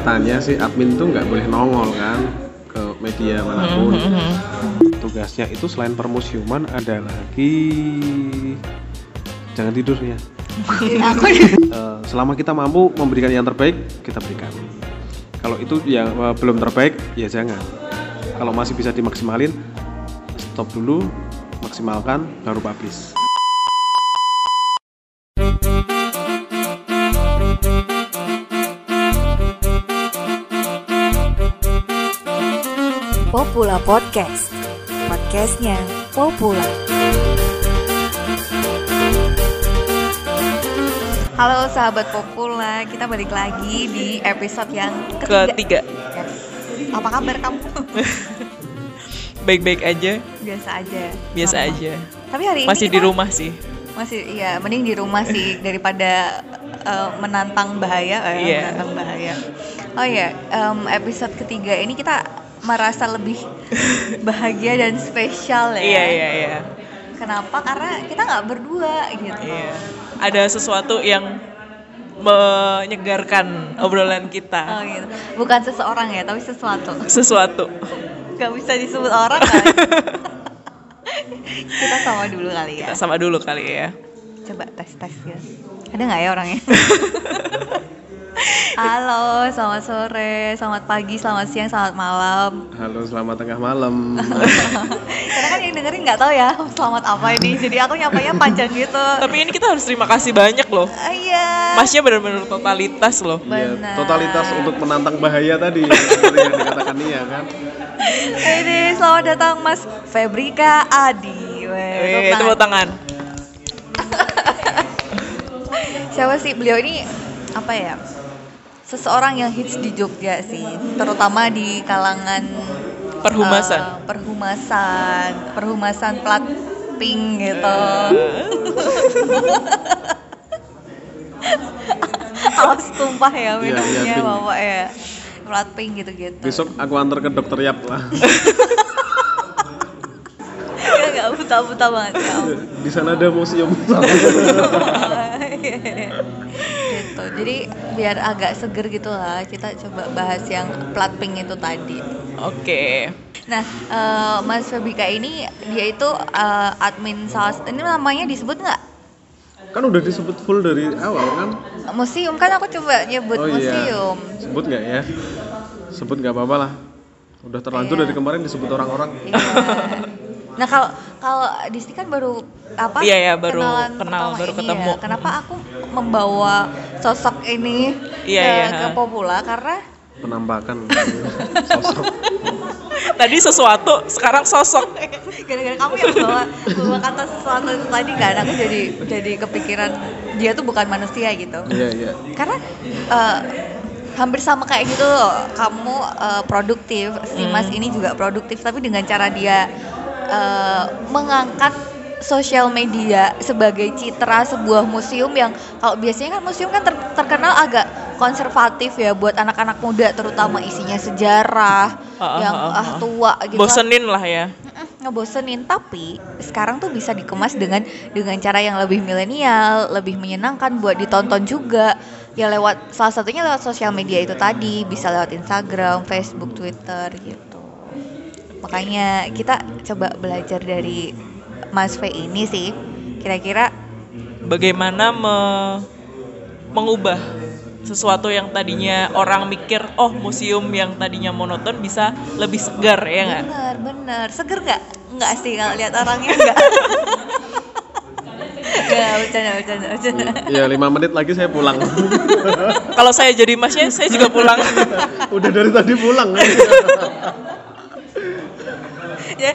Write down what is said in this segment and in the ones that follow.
katanya sih admin tuh nggak boleh nongol kan ke media mana pun. Mhm. Tugasnya itu selain permusiuman ada lagi jangan tidur ya. aku selama kita mampu memberikan yang terbaik, kita berikan. Kalau itu yang eh, belum terbaik, ya jangan. Kalau masih bisa dimaksimalin, stop dulu, maksimalkan, baru publish. Popula Podcast. Podcastnya Popula. Halo sahabat Popula, kita balik lagi di episode yang ketiga. Ketiga. Yes. Apa kabar kamu? Baik-baik aja, Biasa aja. biasa Normal. aja. Tapi hari Masih ini di kita- rumah sih. Masih iya, mending di rumah sih daripada eh, menantang bahaya, eh, Iya. menantang bahaya. Oh ya, em, episode ketiga ini kita merasa lebih bahagia dan spesial ya. Iya, iya, iya. Kenapa? Karena kita nggak berdua gitu. Iya. Ada sesuatu yang menyegarkan obrolan Oh kita. gitu. Bukan seseorang ya, tapi sesuatu. Sesuatu. Gak bisa disebut orang kan? kita sama dulu kali ya. Kita sama dulu kali ya. Coba tes tes ya. Ada nggak ya orangnya? Halo, selamat sore, selamat pagi, selamat siang, selamat malam. Halo, selamat tengah malam. Karena kan yang dengerin nggak tahu ya selamat apa ini, jadi aku nyapanya panjang gitu. Tapi ini kita harus terima kasih banyak loh. Iya. Masnya benar-benar totalitas loh. Iya, Benar. totalitas untuk menantang bahaya tadi, seperti yang dikatakan Nia kan. Ini selamat datang Mas Febrika Adi. Weh, Eh, tepuk tangan. Siapa sih beliau ini apa ya? Seseorang yang hits di Jogja sih, terutama di kalangan Perhumasan. eh, perhumasan, perhumasan plat pink gitu. Awas tumpah ya Iya, iya, minumnya pink. bapak ya. Plat pink gitu-gitu. Besok aku antar ke dokter Yap lah. Ya nggak buta-buta banget ya. Di sana ada museum. gitu jadi biar agak seger gitu lah kita coba bahas yang plat pink itu tadi Oke. nah eh, Mas Febika ini dia itu eh, admin salah ini namanya disebut nggak kan udah disebut full dari awal kan? museum kan aku coba nyebut oh museum iya. Sebut nggak ya? Sebut nggak apa-apa lah. Udah terlanjur Iya. dari kemarin disebut orang-orang. Iya. nah kalau kalau Disti kan baru apa Iya, iya, baru kenal, baru ini ketemu. ya. kenapa aku membawa sosok ini Iya, ke, iya. ke Popula karena Penampakan sosok. Tadi sesuatu, sekarang sosok. gara-gara kamu yang bawa bawa kata sesuatu itu tadi kan aku jadi jadi kepikiran dia tuh bukan manusia gitu Iya iya. karena eh, hampir sama kayak gitu loh kamu eh, produktif si Hmm. mas ini juga produktif tapi dengan cara dia eh, mengangkat sosial media sebagai citra sebuah museum yang kalau biasanya kan museum kan ter- terkenal agak konservatif ya buat anak-anak muda terutama isinya sejarah Ah, yang ah, ah, ah ah. tua gitu Bosenin lah ya. Ngebosenin tapi sekarang tuh bisa dikemas dengan dengan cara yang lebih milenial lebih menyenangkan buat ditonton juga ya lewat salah satunya lewat sosial media itu tadi bisa lewat Instagram Facebook Twitter gitu makanya kita coba belajar dari Mas V ini sih kira-kira Bagaimana me- mengubah sesuatu yang tadinya orang mikir, oh museum yang tadinya monoton bisa lebih segar ya nggak? bener bener seger nggak nggak sih kalau lihat orangnya nggak Nggak, bercanda bercanda bercanda Iya lima menit lagi saya pulang. Kalau saya jadi masnya, saya juga pulang. Udah dari tadi pulang. ya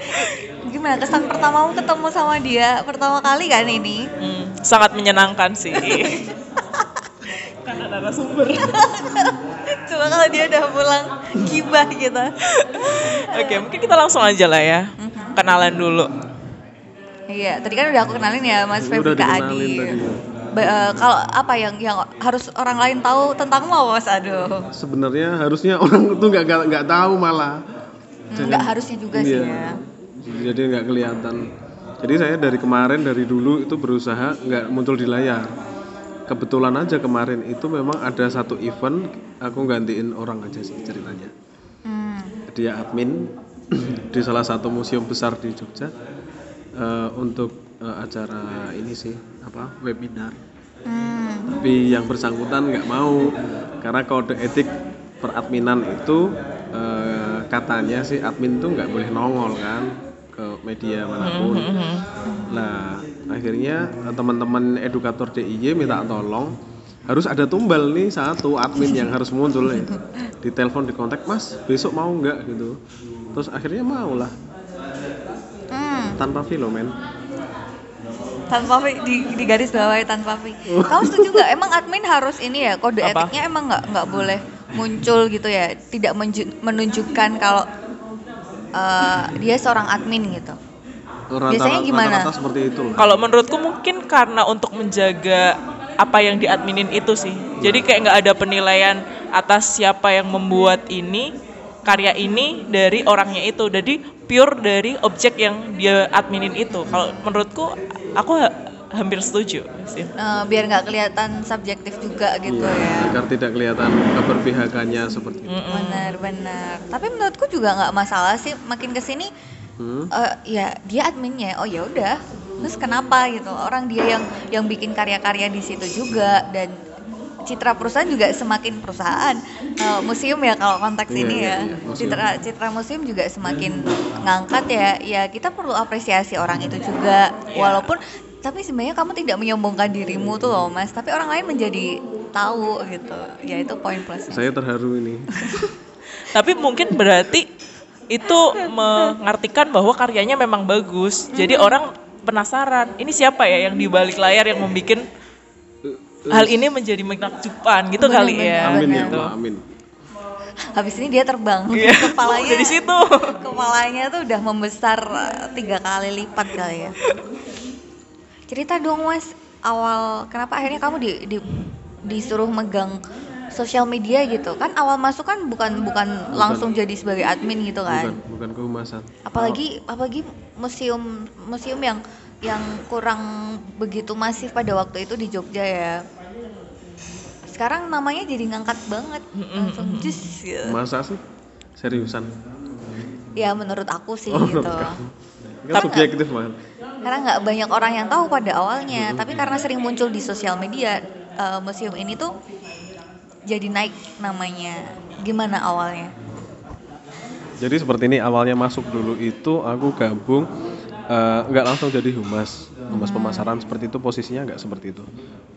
gimana kesan pertamamu ketemu sama dia pertama kali kan ini Hmm, sangat menyenangkan sih. Karena narasumber. coba kalau dia udah pulang gibah gitu Oke, mungkin kita langsung aja lah ya. Mhm. Kenalan dulu. iya tadi kan udah aku kenalin ya Mas Febri Adi tadi. Ba- eh, kalau apa yang yang harus orang lain tahu tentangmu apa Mas Aduh Sebenarnya harusnya orang itu nggak nggak tahu malah. Hmm, nggak harusnya juga sih Iya. ya Jadi nggak kelihatan. Jadi saya dari kemarin dari dulu itu berusaha nggak muncul di layar. kebetulan aja kemarin itu memang ada satu event aku gantiin orang aja sih ceritanya Hmm. dia admin di salah satu museum besar di Jogja eh, untuk eh, acara ini sih apa webinar Hmm. tapi yang bersangkutan nggak mau karena kode etik peradminan itu eh, katanya sih admin tuh nggak boleh nongol kan ke media mana pun nah akhirnya eh, teman-teman edukator DIY minta tolong harus ada tumbal nih satu admin yang harus muncul nih di telepon di kontak mas besok mau nggak gitu terus akhirnya mau lah Hmm. tanpa filomen Tanpa fi di, di garis bawah tanpa fi. Kamu setuju nggak? Emang admin harus ini ya kode Apa? etiknya emang nggak nggak boleh muncul gitu ya? Tidak menunjukkan kalau eh, dia seorang admin gitu. Biasanya gimana? seperti itu Kalau menurutku mungkin karena untuk menjaga apa yang diadminin itu sih. Jadi kayak nggak ada penilaian atas siapa yang membuat ini karya ini dari orangnya itu. Jadi pure dari objek yang dia adminin itu. Kalau menurutku aku hampir setuju sih. Eh, biar nggak kelihatan subjektif juga gitu ya. agar tidak kelihatan keberpihakannya seperti itu Mm-mm. Benar-benar. Tapi menurutku juga nggak masalah sih. Makin ke sini Hmm? eh ya dia adminnya oh ya udah terus kenapa gitu orang dia yang yang bikin karya-karya di situ juga dan citra perusahaan juga semakin perusahaan Eh, museum ya kalau konteks Iya, ini iya, ya iya, museum. citra citra museum juga semakin ngangkat ya ya kita perlu apresiasi orang itu juga Iya. walaupun tapi sebenarnya kamu tidak menyombongkan dirimu tuh loh mas. Tapi orang lain menjadi tahu gitu. Ya itu poin plusnya. Saya terharu ini. Tapi mungkin berarti itu mengartikan bahwa karyanya memang bagus. Jadi orang penasaran, ini siapa ya yang di balik layar yang membuat hal ini menjadi menakjubkan gitu kali ya. amin ya gitu. Allah amin. Habis ini dia terbang. Iya, kepalanya dari situ. kepalanya tuh udah membesar eh, tiga kali lipat kali ya cerita dong mas. Awal kenapa akhirnya kamu di, di- disuruh megang sosial media gitu? Kan awal masuk kan bukan bukan langsung jadi sebagai admin gitu bukan kan? Bukan kehumasan. Apalagi apalagi museum museum yang yang kurang begitu masif pada waktu itu di Jogja ya. Sekarang namanya jadi ngangkat banget. Langsung jus gitu. masa sih? Seriusan? Ya menurut aku sih oh gitu. kan subjektif man karena nggak banyak orang yang tahu pada awalnya. Tapi karena sering muncul di sosial media eh, museum ini tuh jadi naik namanya. Gimana awalnya? Jadi seperti ini awalnya masuk dulu itu aku gabung eh, nggak langsung jadi humas. Humas pemasaran seperti itu posisinya nggak seperti itu.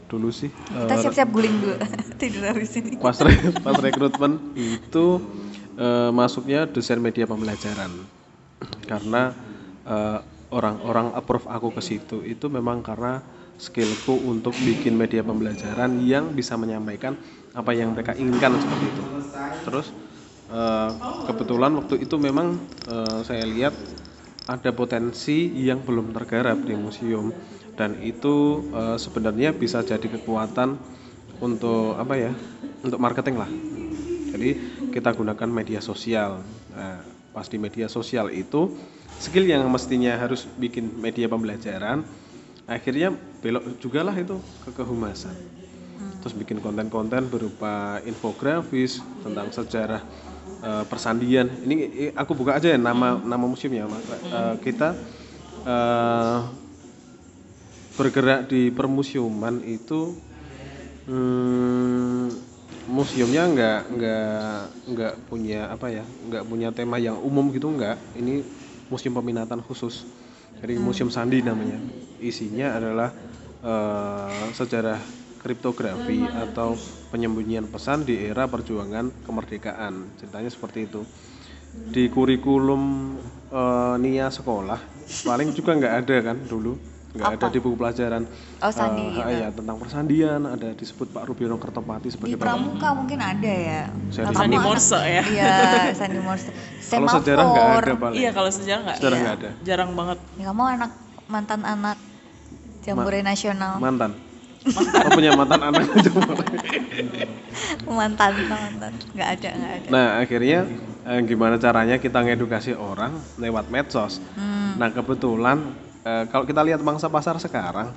Dulu sih kita eh, siap-siap guling dulu tidur habis ini. pas re- pas rekrutmen itu eh, masuknya desain media pembelajaran. Karena orang-orang approve aku ke situ itu memang karena skillku untuk bikin media pembelajaran yang bisa menyampaikan apa yang mereka inginkan seperti itu. Terus eh, kebetulan waktu itu memang eh, saya lihat ada potensi yang belum tergarap di museum. Dan itu eh, sebenarnya bisa jadi kekuatan untuk apa ya untuk marketing lah. Jadi kita gunakan media sosial. Nah, pas di media sosial itu skill yang mestinya harus bikin media pembelajaran akhirnya belok juga lah itu ke kehumasan. Terus bikin konten-konten berupa infografis tentang sejarah eh, persandian. Ini aku buka aja ya nama nama museumnya Mas. Eh, kita eh, bergerak di permusiuman itu hmm, museumnya nggak nggak nggak punya apa ya nggak punya tema yang umum gitu nggak. Ini museum peminatan khusus. Jadi museum sandi namanya. Isinya adalah eh, sejarah kriptografi atau penyembunyian pesan di era perjuangan kemerdekaan. Ceritanya seperti itu. Di kurikulum eh, nia sekolah paling juga nggak ada kan dulu nggak ada di buku pelajaran. Oh, sandi gitu. ya tentang persandian ada disebut Pak Rubiono Kertopati di sebagai bapak pramuka mungkin ada ya. Saya di Sandi anak- Morse ya. iya sandi morse. Kalau sejarah nggak ada paling Iya kalau sejarah nggak. sejarah Iya. nggak ada. Jarang banget. Ya, kamu anak mantan anak jambore nasional. mantan. Oh punya mantan anak mantan mantan. Nggak ada nggak ada. Nah akhirnya eh, gimana caranya kita ngedukasi orang lewat medsos? Hmm. nah kebetulan eh, kalau kita lihat mangsa pasar sekarang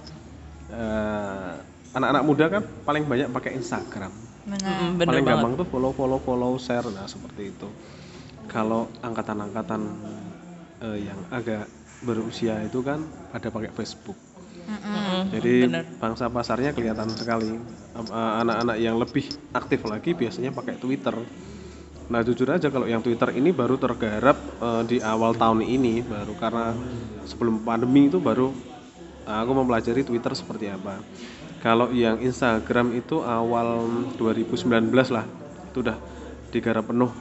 eh, anak-anak muda kan paling banyak pakai Instagram Benar. Bener paling banget. gampang tuh follow follow follow share nah seperti itu kalau angkatan-angkatan eh, yang agak berusia itu kan ada pakai Facebook Mm-mm, jadi bener. bangsa pasarnya kelihatan sekali anak-anak yang lebih aktif lagi biasanya pakai Twitter nah jujur aja kalau yang Twitter ini baru tergarap eh, di awal tahun ini baru karena sebelum pandemi itu baru eh, aku mempelajari Twitter seperti apa. Kalau yang Instagram itu awal 2019 lah itu udah digarap penuh.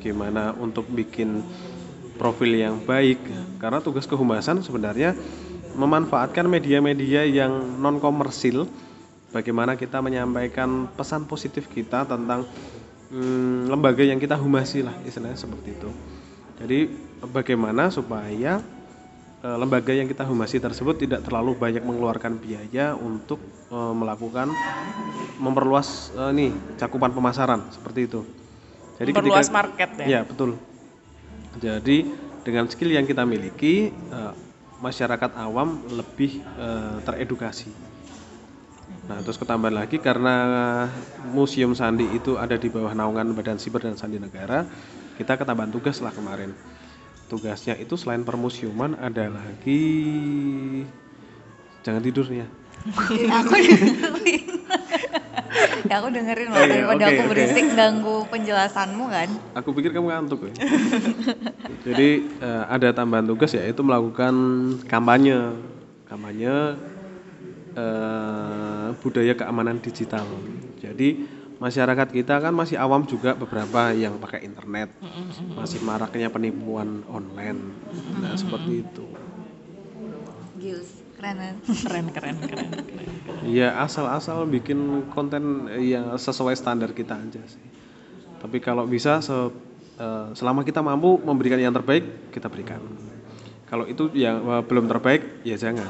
Gimana untuk bikin profil yang baik karena tugas kehumasan sebenarnya memanfaatkan media-media yang non komersil bagaimana kita menyampaikan pesan positif kita tentang hmm, lembaga yang kita humasi lah istilahnya seperti itu jadi bagaimana supaya eh, lembaga yang kita humasi tersebut tidak terlalu banyak mengeluarkan biaya untuk eh, melakukan memperluas eh, nih cakupan pemasaran seperti itu jadi Memperluas ketika market ya. Ya betul. Jadi dengan skill yang kita miliki, eh, masyarakat awam lebih eh, teredukasi. Nah terus ketambahan lagi karena Museum Sandi itu ada di bawah naungan Badan Siber dan Sandi Negara, kita ketambahan tugas lah kemarin. Tugasnya itu selain permusiuman ada lagi jangan tidur ya. aku dengerin. ya aku dengerin loh Oh iya, daripada aku berisik ganggu penjelasanmu kan. Aku pikir kamu ngantuk ya. Jadi eh, ada tambahan tugas yaitu melakukan kampanye, kampanye eh, budaya keamanan digital. Jadi masyarakat kita kan masih awam juga beberapa yang pakai internet, masih maraknya penipuan online, nah seperti itu. Gius, keren kan? Keren, keren, keren, keren. Ya asal-asal bikin konten yang sesuai standar kita aja sih. Tapi kalau bisa se- eh, selama kita mampu memberikan yang terbaik kita berikan. Kalau itu yang eh, belum terbaik ya jangan.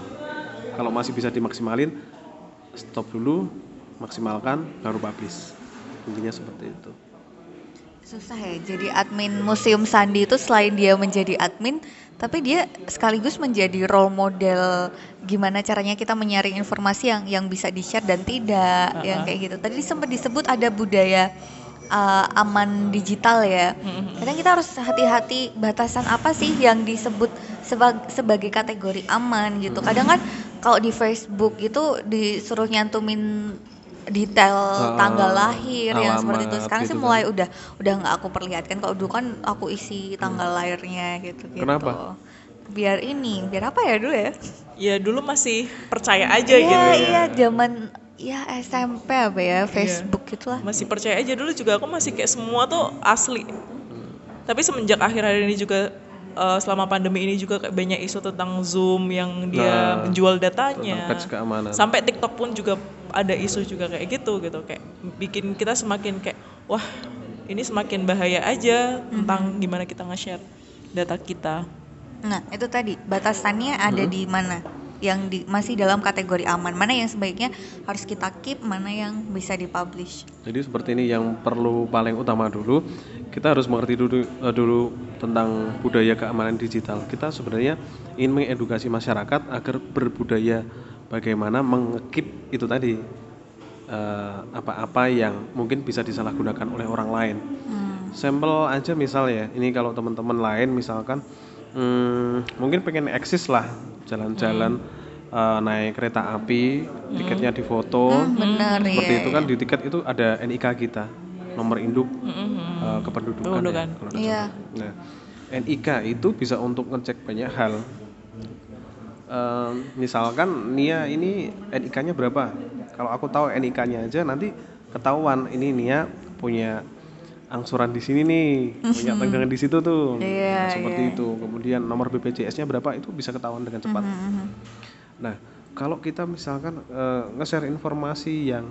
Kalau masih bisa dimaksimalin stop dulu, maksimalkan baru publish. Intinya seperti itu. Susah ya, jadi admin Museum Sandi itu selain dia menjadi admin, tapi dia sekaligus menjadi role model gimana caranya kita menyaring informasi yang yang bisa di-share dan tidak, yang kayak gitu. Tadi sempat disebut ada budaya uh, aman digital ya. Kadang kita harus hati-hati batasan apa sih yang disebut seba- sebagai kategori aman gitu. Kadang kan kalau di Facebook itu disuruh nyantumin detail Ah, tanggal lahir yang seperti itu. Sekarang sih gitu mulai udah udah nggak aku perlihatkan. Kalau dulu kan aku isi tanggal lahirnya gitu gitu Kenapa? biar ini biar apa ya dulu ya? Ya dulu masih percaya aja iya gitu. iya zaman ya SMP apa ya Facebook gitulah. Masih percaya aja dulu juga. Aku masih kayak semua tuh asli. Tapi semenjak akhir-akhir ini juga eh, selama pandemi ini juga kayak banyak isu tentang Zoom yang dia Nah, menjual datanya. keamanan. Sampai TikTok pun juga ada isu juga kayak gitu gitu kayak bikin kita semakin kayak wah ini semakin bahaya aja tentang gimana kita nge-share data kita. nah itu tadi batasannya ada di mana yang di, masih dalam kategori aman mana yang sebaiknya harus kita keep mana yang bisa dipublish Jadi seperti ini yang perlu paling utama dulu kita harus mengerti dulu eh, dulu tentang budaya keamanan digital. Kita sebenarnya ingin mengedukasi masyarakat agar berbudaya bagaimana mengekip itu tadi eh, apa-apa yang mungkin bisa disalahgunakan oleh orang lain. hmm. Sampel aja misal ya, ini kalau teman-teman lain misalkan hmm, mungkin pengen eksis lah jalan-jalan eh, naik kereta api, tiketnya difoto. Hmm, bener Seperti ya itu kan di tiket itu ada NIK kita, nomor induk Mm-mm. eh, kependudukan. ya, Iya. Nah, NIK itu bisa untuk ngecek banyak hal. Eh, misalkan Nia ini NIK-nya berapa? Kalau aku tahu NIK-nya aja nanti ketahuan ini Nia punya angsuran di sini nih, punya tanggungan di situ tuh. Iya, Seperti iya. itu. Kemudian nomor BPJS-nya berapa itu bisa ketahuan dengan cepat. Mhm. Nah, kalau kita misalkan eh, nge-share informasi yang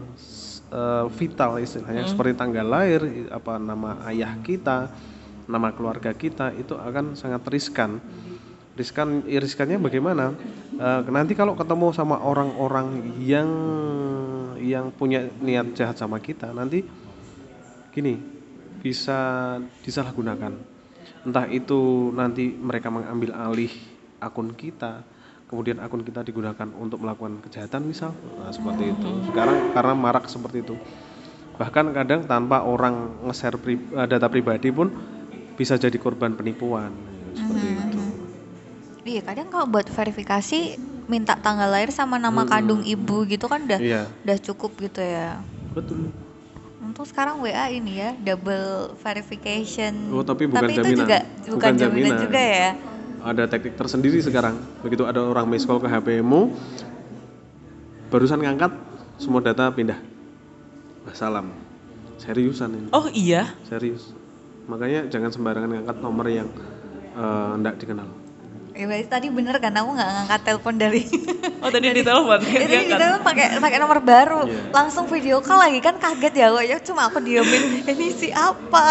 eh, vital istilahnya seperti tanggal lahir, apa nama ayah kita, nama keluarga kita itu akan sangat riskan. Riskan, riskannya bagaimana? Eh, nanti kalau ketemu sama orang-orang yang yang punya niat jahat sama kita, nanti gini bisa disalahgunakan. Entah itu nanti mereka mengambil alih akun kita, kemudian akun kita digunakan untuk melakukan kejahatan misal nah seperti itu sekarang karena marak seperti itu bahkan kadang tanpa orang nge-share pri- eh, data pribadi pun bisa jadi korban penipuan seperti Mhm. itu Iya kadang kalau buat verifikasi minta tanggal lahir sama nama Mm-mm. kandung ibu gitu kan udah iya udah cukup gitu ya. betul Untuk sekarang WA ini ya double verification. Oh, tapi bukan itu jaminan. juga bukan, Bukan jaminan. jaminan. juga ya. ada teknik tersendiri sekarang begitu ada orang miss call ke HP-mu barusan ngangkat semua data pindah salam seriusan ini Oh iya. serius makanya jangan sembarangan ngangkat nomor yang tidak dikenal Ya berarti tadi bener kan aku nggak ngangkat telepon dari Oh tadi ditelepon. Itu Dia kita kan. kan pakai pakai nomor baru, Iya. langsung video call lagi kan kaget ya kok ya cuma aku diemin ini siapa?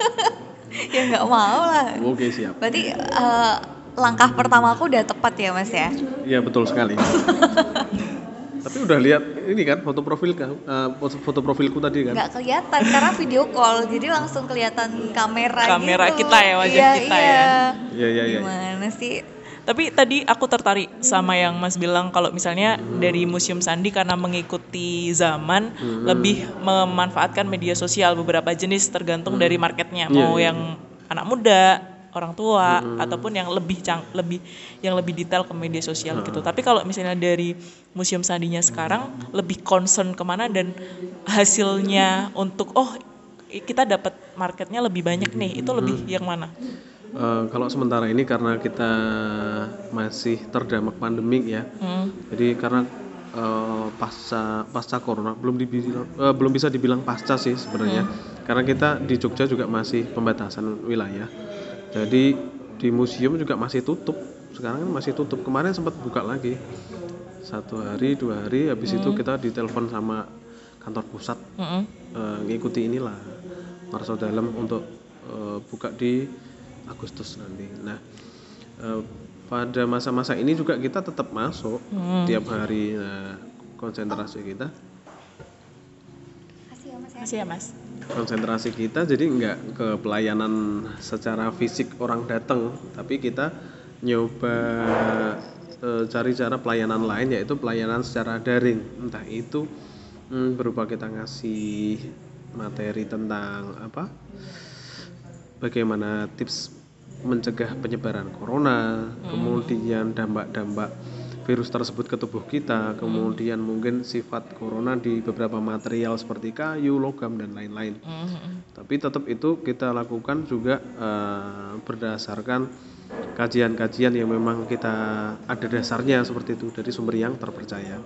ya nggak mau lah. oke siap Berarti eh, langkah pertama aku udah tepat ya mas ya? iya betul sekali tapi udah lihat ini kan foto profil kamu eh, foto, foto profilku tadi kan Nggak kelihatan karena video call, jadi langsung kelihatan kamera. Kamera gitu. kita ya, wajah Iya, kita iya. ya. iya iya iya Gimana sih? Tapi tadi aku tertarik sama yang Mas bilang kalau misalnya dari Museum Sandi karena mengikuti zaman Hmm. lebih memanfaatkan media sosial beberapa jenis tergantung dari marketnya Iya, mau iya. yang anak muda, orang tua ataupun yang lebih cang lebih yang lebih detail ke media sosial gitu. Tapi kalau misalnya dari Museum Sandinya sekarang lebih concern ke mana dan hasilnya untuk oh kita dapat marketnya lebih banyak nih itu lebih yang mana? Eh, kalau sementara ini karena kita masih terdampak pandemik ya Hmm. Jadi karena eh, pasca pasca corona belum dibilang eh, belum bisa dibilang pasca sih sebenarnya. Karena kita di Jogja juga masih pembatasan wilayah. Jadi di museum juga masih tutup. Sekarang kan masih tutup. Kemarin sempat buka lagi. Satu hari, dua hari habis itu kita ditelepon sama kantor pusat Mm-mm. eh, ngikuti inilah Marso Dalam untuk eh, buka di Agustus nanti. Nah, eh, pada masa-masa ini juga kita tetap masuk Hmm. tiap hari nah, konsentrasi kita Makasih ya Mas. Konsentrasi kita jadi nggak ke pelayanan secara fisik orang datang tapi kita nyoba eh, cari cara pelayanan lain yaitu pelayanan secara daring. Entah itu hmm, berupa kita ngasih materi tentang apa bagaimana tips mencegah penyebaran corona kemudian dampak-dampak virus tersebut ke tubuh kita kemudian mungkin sifat corona di beberapa material seperti kayu logam dan lain-lain Mhm. tapi tetap itu kita lakukan juga eh, berdasarkan kajian-kajian yang memang kita ada dasarnya seperti itu dari sumber yang terpercaya.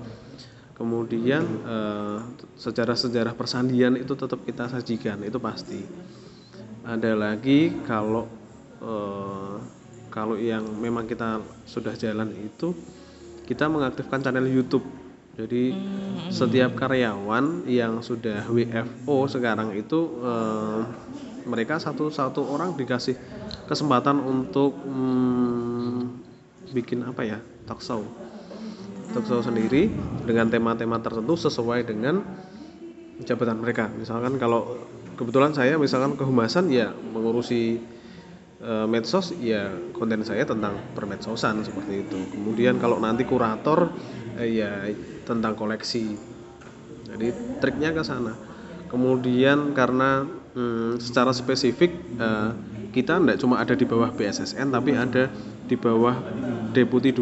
Kemudian eh, sejarah-sejarah persandian itu tetap kita sajikan itu pasti. Ada lagi kalau eh, kalau yang memang kita sudah jalan itu kita mengaktifkan channel YouTube. Jadi setiap karyawan yang sudah WFO sekarang itu eh, mereka satu-satu orang dikasih kesempatan untuk hmm, bikin apa ya talk show, talk show sendiri dengan tema-tema tertentu sesuai dengan jabatan mereka. Misalkan kalau kebetulan saya misalkan kehumasan ya mengurusi eh, medsos ya konten saya tentang permedsosan seperti itu. Kemudian kalau nanti kurator eh, ya tentang koleksi. Jadi triknya ke sana. Kemudian karena hmm, secara spesifik eh, kita tidak cuma ada di bawah BSSN tapi ada di bawah Deputi 2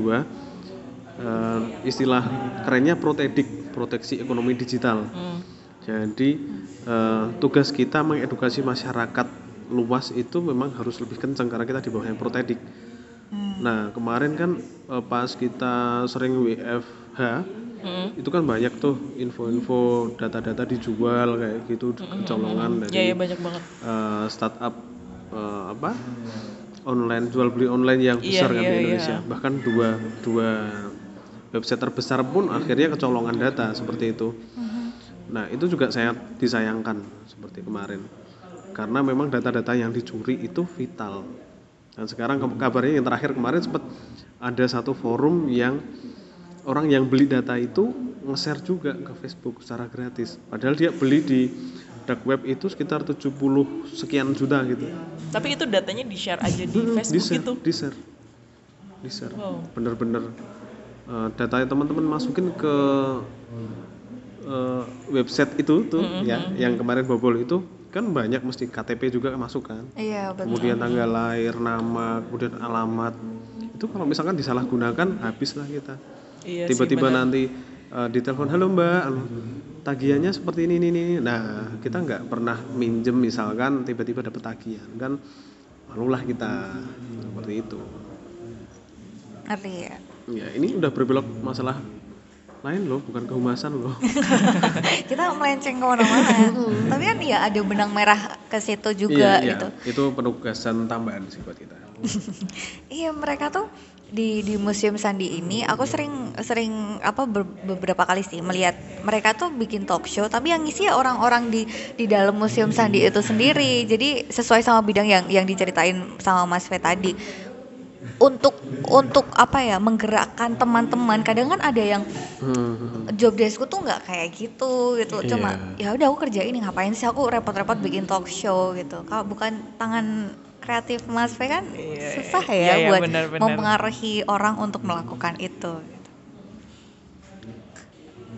eh, istilah kerennya protedik, proteksi ekonomi digital. Hmm. Jadi eh, tugas kita mengedukasi masyarakat luas itu memang harus lebih kencang karena kita di bawah yang protedik. Nah kemarin kan eh, pas kita sering WFH Hmm. itu kan banyak tuh info-info data-data dijual kayak gitu kecolongan Iya dari ya banyak banget. eh, startup eh, apa online jual beli online yang Iya, besar kan iya, di Indonesia iya. bahkan dua dua website terbesar pun akhirnya kecolongan data seperti itu nah itu juga saya disayangkan seperti kemarin karena memang data-data yang dicuri itu vital dan sekarang ke- kabarnya yang terakhir kemarin sempat ada satu forum yang orang yang beli data itu nge-share juga ke Facebook secara gratis padahal dia beli di dark web itu sekitar 70 sekian juta gitu Tapi itu datanya di share aja di Facebook di-share, gitu. di-share. di share Wow. bener-bener eh, datanya teman-teman masukin ke eh, website itu tuh ya yang kemarin bobol itu kan banyak mesti KTP juga masuk kan. Iya betul. kemudian tanggal lahir nama kemudian alamat. Itu kalau misalkan disalahgunakan habislah kita. Iya tiba-tiba nanti uh, ditelepon halo mbak anu, tagihannya seperti ini ini ini nah kita nggak pernah minjem misalkan tiba-tiba dapat tagihan kan. Malulah kita. Seperti itu. Ngerti ya. ya ini udah berbelok masalah lain loh bukan kehumasan loh Kita melenceng ke mana-mana. Tapi kan ya ada benang merah ke situ juga Iya, iya. gitu. itu penugasan tambahan sih buat kita Iya mereka tuh di di museum Sandi ini aku sering sering apa ber- beberapa kali sih melihat mereka tuh bikin talk show tapi yang ngisi ya orang-orang di di dalam museum Sandi itu sendiri jadi sesuai sama bidang yang yang diceritain sama Mas Fe tadi untuk untuk apa ya menggerakkan teman-teman kadang kan ada yang Hmm, job deskku tuh nggak kayak gitu gitu cuma Iya. ya udah aku kerja ini ngapain sih aku repot-repot bikin talk show gitu kalau bukan tangan kreatif Mas Fe kan Iya, susah ya iya, iya, buat benar-benar. mempengaruhi orang untuk melakukan itu gitu.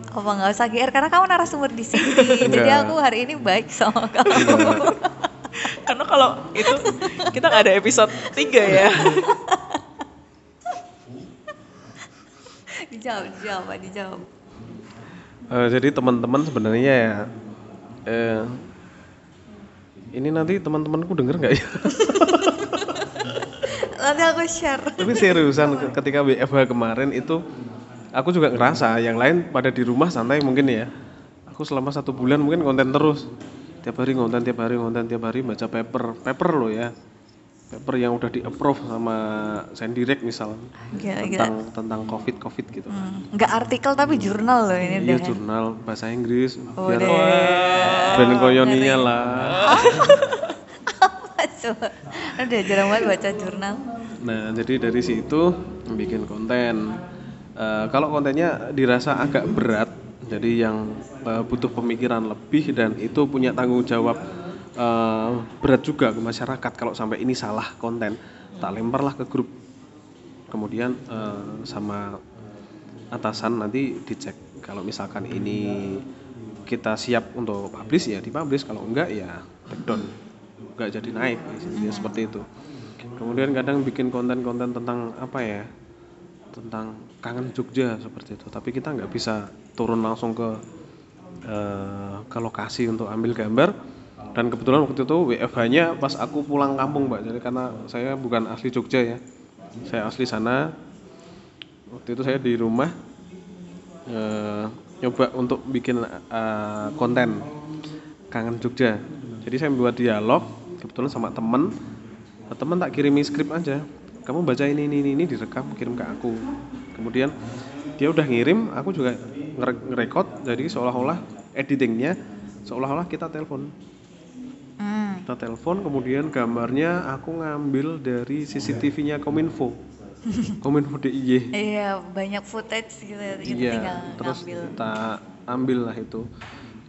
apa nggak usah GR karena kamu narasumber di sini jadi Enggak. aku hari ini baik sama kamu. Karena kalau itu kita nggak ada episode 3 ya. dijawab dijawab Pak, dijawab. Eh, jadi teman-teman sebenarnya ya eh, ini nanti teman-temanku denger nggak ya? Nanti aku share. Tapi seriusan ke- ketika WFH kemarin itu aku juga ngerasa yang lain pada di rumah santai mungkin ya. Aku selama satu bulan mungkin konten terus. Tiap hari konten tiap hari konten tiap hari baca paper. Paper loh ya paper yang udah di approve sama Sendirect misal Gila, gila. tentang tentang covid covid gitu Hmm, nggak artikel tapi jurnal loh ini iya deh. jurnal bahasa Inggris Oh, biar ben koyoninya lah. Udah jarang banget baca jurnal. Nah, jadi dari situ bikin konten. Eh, kalau kontennya dirasa agak berat, jadi yang eh, butuh pemikiran lebih dan itu punya tanggung jawab eh, berat juga ke masyarakat. Kalau sampai ini salah konten, tak lemparlah ke grup. Kemudian eh, sama atasan nanti dicek. Kalau misalkan ini kita siap untuk publish ya dipublish. Kalau enggak ya take down. Enggak jadi naik. Ya, seperti itu kemudian kadang bikin konten-konten tentang apa ya tentang kangen Jogja seperti itu tapi kita nggak bisa turun langsung ke eh, ke lokasi untuk ambil gambar dan kebetulan waktu itu WFH-nya pas aku pulang kampung mbak. Jadi karena saya bukan asli Jogja ya. Saya asli sana. Waktu itu saya di rumah eh, nyoba untuk bikin eh, konten kangen Jogja. Jadi saya membuat dialog kebetulan sama temen. Nah, temen tak kirimi skrip aja. Kamu baca ini ini ini, ini direkam kirim ke aku. Kemudian dia udah ngirim aku juga ngere- ngerekod jadi seolah-olah editingnya seolah-olah kita telepon. Kita telepon kemudian gambarnya aku ngambil dari CCTV-nya Kominfo. Kominfo DIY iya banyak footage gitu ya Iya, tinggal terus ngambil. kita ambil lah itu.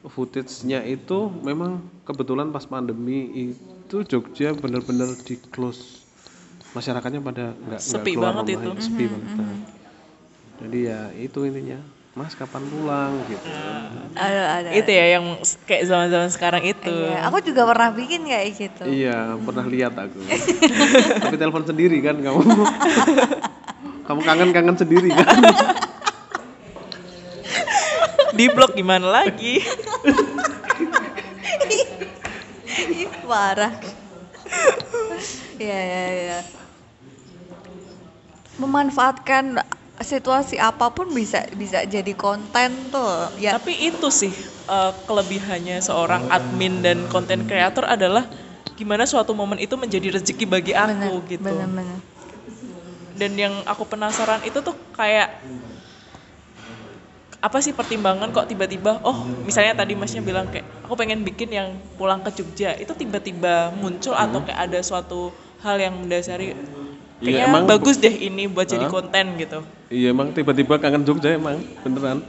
Footage-nya itu memang kebetulan pas pandemi itu Jogja benar-benar di close masyarakatnya pada nggak nggak Sepi keluar banget rumah, itu. ya, sepi banget. nah. jadi ya itu intinya Mas kapan pulang? Gitu. Ada ada. Itu ya yang kayak zaman-zaman sekarang itu. Iya, aku juga pernah bikin kayak gitu. Iya pernah lihat aku. Tapi telepon sendiri kan kamu. Kamu kangen-kangen sendiri kan. Di blog gimana lagi? Parah. Ya ya ya memanfaatkan situasi apa pun bisa bisa jadi konten tuh ya. Tapi itu sih eh, kelebihannya seorang admin dan konten kreator adalah gimana suatu momen itu menjadi rezeki bagi aku gitu. bener-bener Dan yang aku penasaran itu tuh kayak apa sih pertimbangan kok tiba-tiba oh misalnya tadi masnya bilang kayak aku pengen bikin yang pulang ke Jogja itu tiba-tiba muncul atau kayak ada suatu hal yang mendasari Iya, emang- bagus deh ini buat jadi Hah? konten gitu Iya emang tiba-tiba kangen Jogja emang beneran.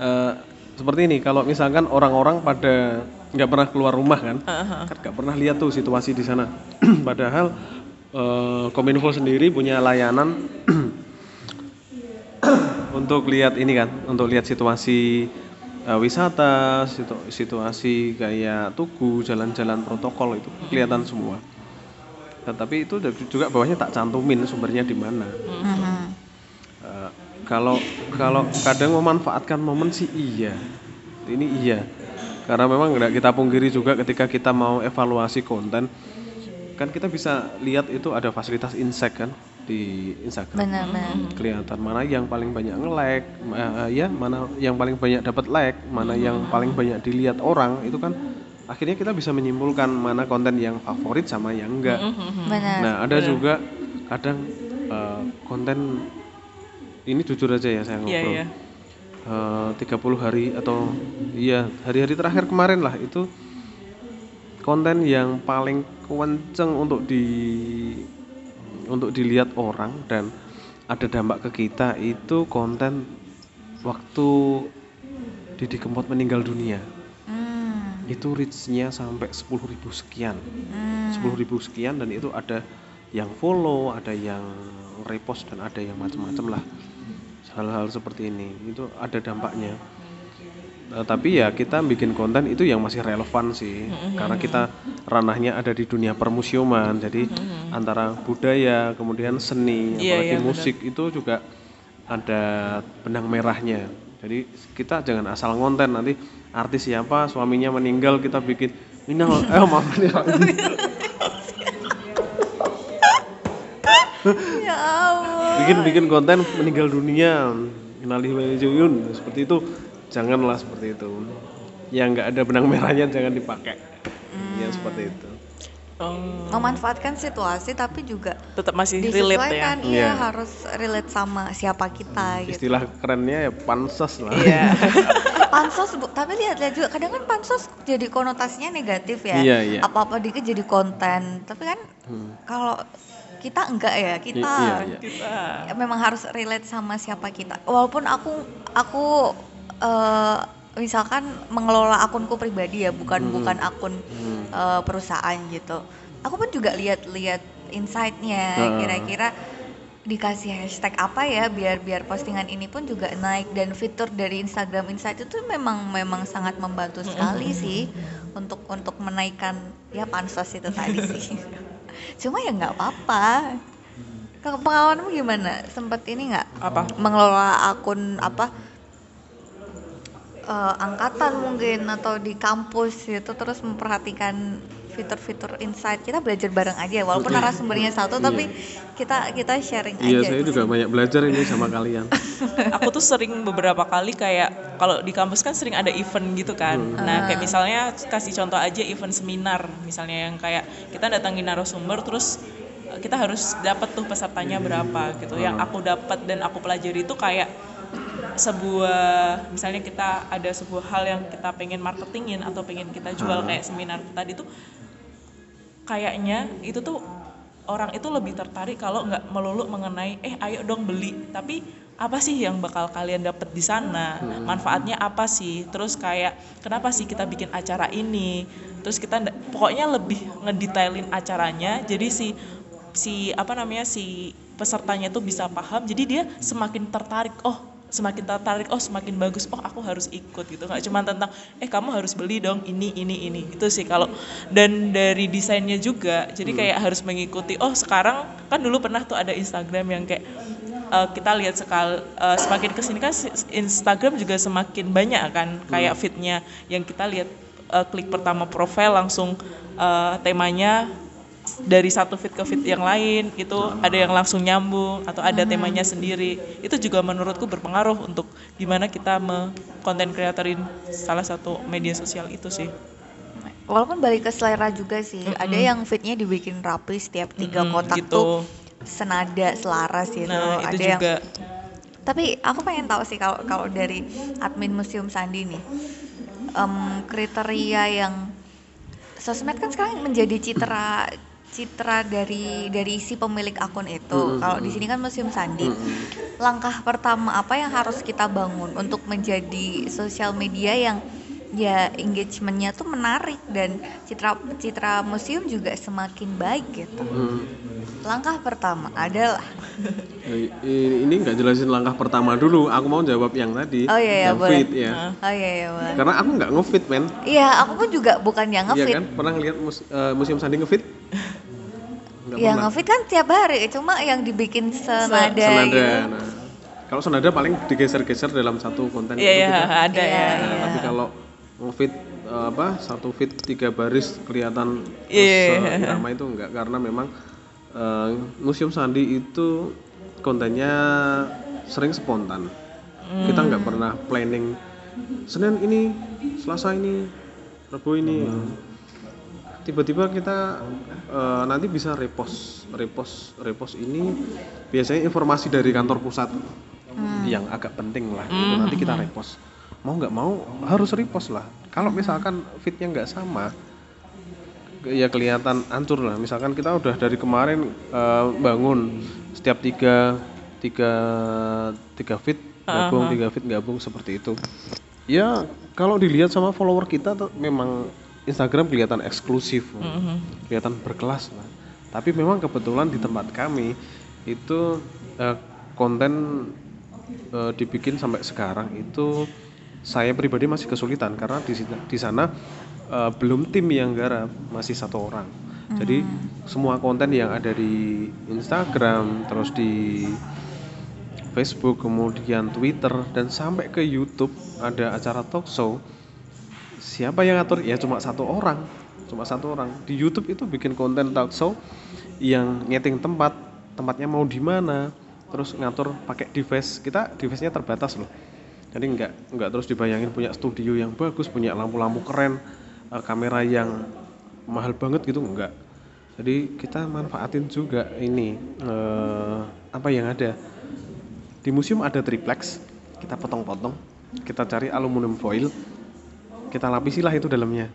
Eh, seperti ini kalau misalkan orang-orang pada nggak pernah keluar rumah kan, kan nggak pernah lihat tuh situasi di sana. Padahal eh, Kominfo sendiri punya layanan untuk lihat ini kan, untuk lihat situasi uh, wisata, situ- situasi kayak tugu, jalan-jalan protokol itu kelihatan semua. Tetapi itu udah juga bawahnya tak cantumin sumbernya di mana. Mhm. Eh, kalau kalau kadang memanfaatkan momen sih iya ini iya karena memang nggak kita pungkiri juga ketika kita mau evaluasi konten kan kita bisa lihat itu ada fasilitas insight kan di Instagram Benar-benar. kelihatan mana yang paling banyak nge-like eh, ya mana yang paling banyak dapat like mana yang paling banyak dilihat orang itu kan akhirnya kita bisa menyimpulkan mana konten yang favorit sama yang enggak Benar. Nah, ada juga kadang eh, konten ini jujur aja ya saya Iya, ngobrol. iya. Eh, 30 hari atau iya hari-hari terakhir kemarin lah itu konten yang paling kenceng untuk di untuk dilihat orang dan ada dampak ke kita itu konten waktu Didi Kempot meninggal dunia. Itu reach-nya sampai 10.000 sekian Hmm. 10.000 sekian dan itu ada yang follow, ada yang repost dan ada yang macam-macam lah. Hal-hal seperti ini itu ada dampaknya. Eh, tapi ya kita bikin konten itu yang masih relevan sih karena kita ranahnya ada di dunia permusiuman jadi antara budaya kemudian seni Iya, apalagi iya, benar. musik itu juga ada benang merahnya jadi kita jangan asal ngonten nanti artis siapa suaminya meninggal kita bikin minal eh maaf nih Ya ampun. bikin bikin konten meninggal dunia Innalillahi wa inna ilaihi raji'un. seperti itu janganlah seperti itu yang nggak ada benang merahnya jangan dipakai ya seperti itu Oh, Memanfaatkan situasi tapi juga tetap masih relate ya. iya Iya. harus relate sama siapa kita gitu. istilah kerennya ya pansos lah Iya. pansos bu, tapi lihat-lihat juga kadang kan pansos jadi konotasinya negatif ya. Iya, iya. Apa-apa dikit jadi konten. Tapi kan Hmm. kalau kita enggak ya, kita I- iya, iya. Kita ya memang harus relate sama siapa kita. Walaupun aku aku eh, misalkan mengelola akunku pribadi ya, bukan Hmm. bukan akun Hmm. eh, perusahaan gitu. Aku pun juga lihat-lihat insight-nya kira-kira dikasih hashtag apa ya biar biar postingan ini pun juga naik dan fitur dari Instagram Insight itu memang memang sangat membantu sekali sih untuk untuk menaikkan ya pansos itu tadi sih. Cuma ya nggak apa-apa. Pengalamanmu gimana? Sempet ini nggak apa? mengelola akun apa eh, angkatan mungkin atau di kampus gitu terus memperhatikan fitur-fitur insight kita belajar bareng aja walaupun narasumbernya satu tapi kita kita sharing iya aja. saya di juga banyak belajar ini sama kalian. Aku tuh sering beberapa kali kayak kalau di kampus kan sering ada event gitu kan. Nah, kayak misalnya kasih contoh aja event seminar, misalnya yang kayak kita datangin narasumber terus eh, kita harus dapat tuh pesertanya berapa gitu. Yang aku dapat dan aku pelajari itu kayak sebuah misalnya kita ada sebuah hal yang kita pengen marketingin atau pengen kita jual kayak seminar tadi tuh kayaknya itu tuh orang itu lebih tertarik kalau nggak melulu mengenai eh ayo dong beli. Tapi apa sih yang bakal kalian dapat di sana? Manfaatnya apa sih? Terus kayak kenapa sih kita bikin acara ini? Terus kita pokoknya lebih ngedetailin acaranya jadi si si apa namanya si pesertanya tuh bisa paham jadi dia semakin tertarik oh semakin tertarik oh semakin bagus oh aku harus ikut gitu. Nggak cuma tentang eh kamu harus beli dong ini ini ini. Itu sih kalau dan dari desainnya juga jadi kayak harus mengikuti oh sekarang kan dulu pernah tuh ada Instagram yang kayak eh, kita lihat sekal eh, semakin ke sini kan Instagram juga semakin banyak kan kayak fitnya yang kita lihat eh, klik pertama profil langsung eh, temanya dari satu fit ke fit yang lain itu ada yang langsung nyambung atau ada temanya sendiri. Itu juga menurutku berpengaruh untuk gimana kita me konten creatorin salah satu media sosial itu sih. Walaupun balik ke selera juga sih ada yang fitnya dibikin rapi setiap tiga Mm-mm, kotak gitu. tuh senada selaras gitu. Nah ada itu yang juga Tapi aku pengen tahu sih kalau kalau dari admin Museum Sandi nih em, kriteria yang sosmed kan sekarang menjadi citra citra dari dari si pemilik akun itu. Kalau di sini kan Museum Sandi. Langkah pertama apa yang harus kita bangun untuk menjadi sosial media yang ya engagementnya tuh menarik dan citra citra museum juga semakin baik gitu. Hmm. Langkah pertama adalah ini nggak jelasin langkah pertama dulu. Aku mau jawab yang tadi. Oh, iya, iya, yang boleh. fit ya. Oh iya iya boleh. Karena aku nggak ngefit men. Iya, aku pun juga bukan yang Iya ngefit. kan? Pernah lihat mus- eh, museum sandi ngefit? Yang pernah. ngefit kan tiap hari, cuma yang dibikin senada, Senada. gitu. Nah, kalau senada paling digeser-geser dalam satu konten Iya itu iya gitu. ada Iya, ya. Nah, tapi kalau ngefit eh, apa satu fit tiga baris kelihatan Iya. drama itu enggak karena memang eh, museum sandi itu kontennya sering spontan kita nggak pernah planning senin ini selasa ini rabu ini tiba-tiba kita eh, nanti bisa repost repost repost ini biasanya informasi dari kantor pusat yang agak penting lah itu nanti kita repost. Mau nggak mau harus repost lah. Kalau misalkan fitnya nggak sama ya kelihatan hancur lah. Misalkan kita udah dari kemarin eh, bangun setiap tiga tiga tiga fit gabung tiga fit gabung seperti itu. Ya kalau dilihat sama follower kita tuh memang Instagram kelihatan eksklusif kelihatan berkelas lah tapi memang kebetulan di tempat kami itu eh, konten eh, dibikin sampai sekarang itu saya pribadi masih kesulitan karena di di sana eh, belum tim yang garap masih satu orang. Jadi semua konten yang ada di Instagram terus di Facebook kemudian Twitter dan sampai ke YouTube ada acara talk show siapa yang ngatur? Ya cuma satu orang. Cuma satu orang. Di YouTube itu bikin konten talk show yang nyeting tempat. Tempatnya mau di mana. Terus ngatur pakai device. Kita device-nya terbatas loh. Jadi nggak nggak terus dibayangin punya studio yang bagus punya lampu-lampu keren eh, kamera yang mahal banget gitu enggak jadi kita manfaatin juga ini eh, apa yang ada. Di museum ada triplex. Kita potong-potong. Kita cari aluminium foil kita lapisi lah itu dalamnya.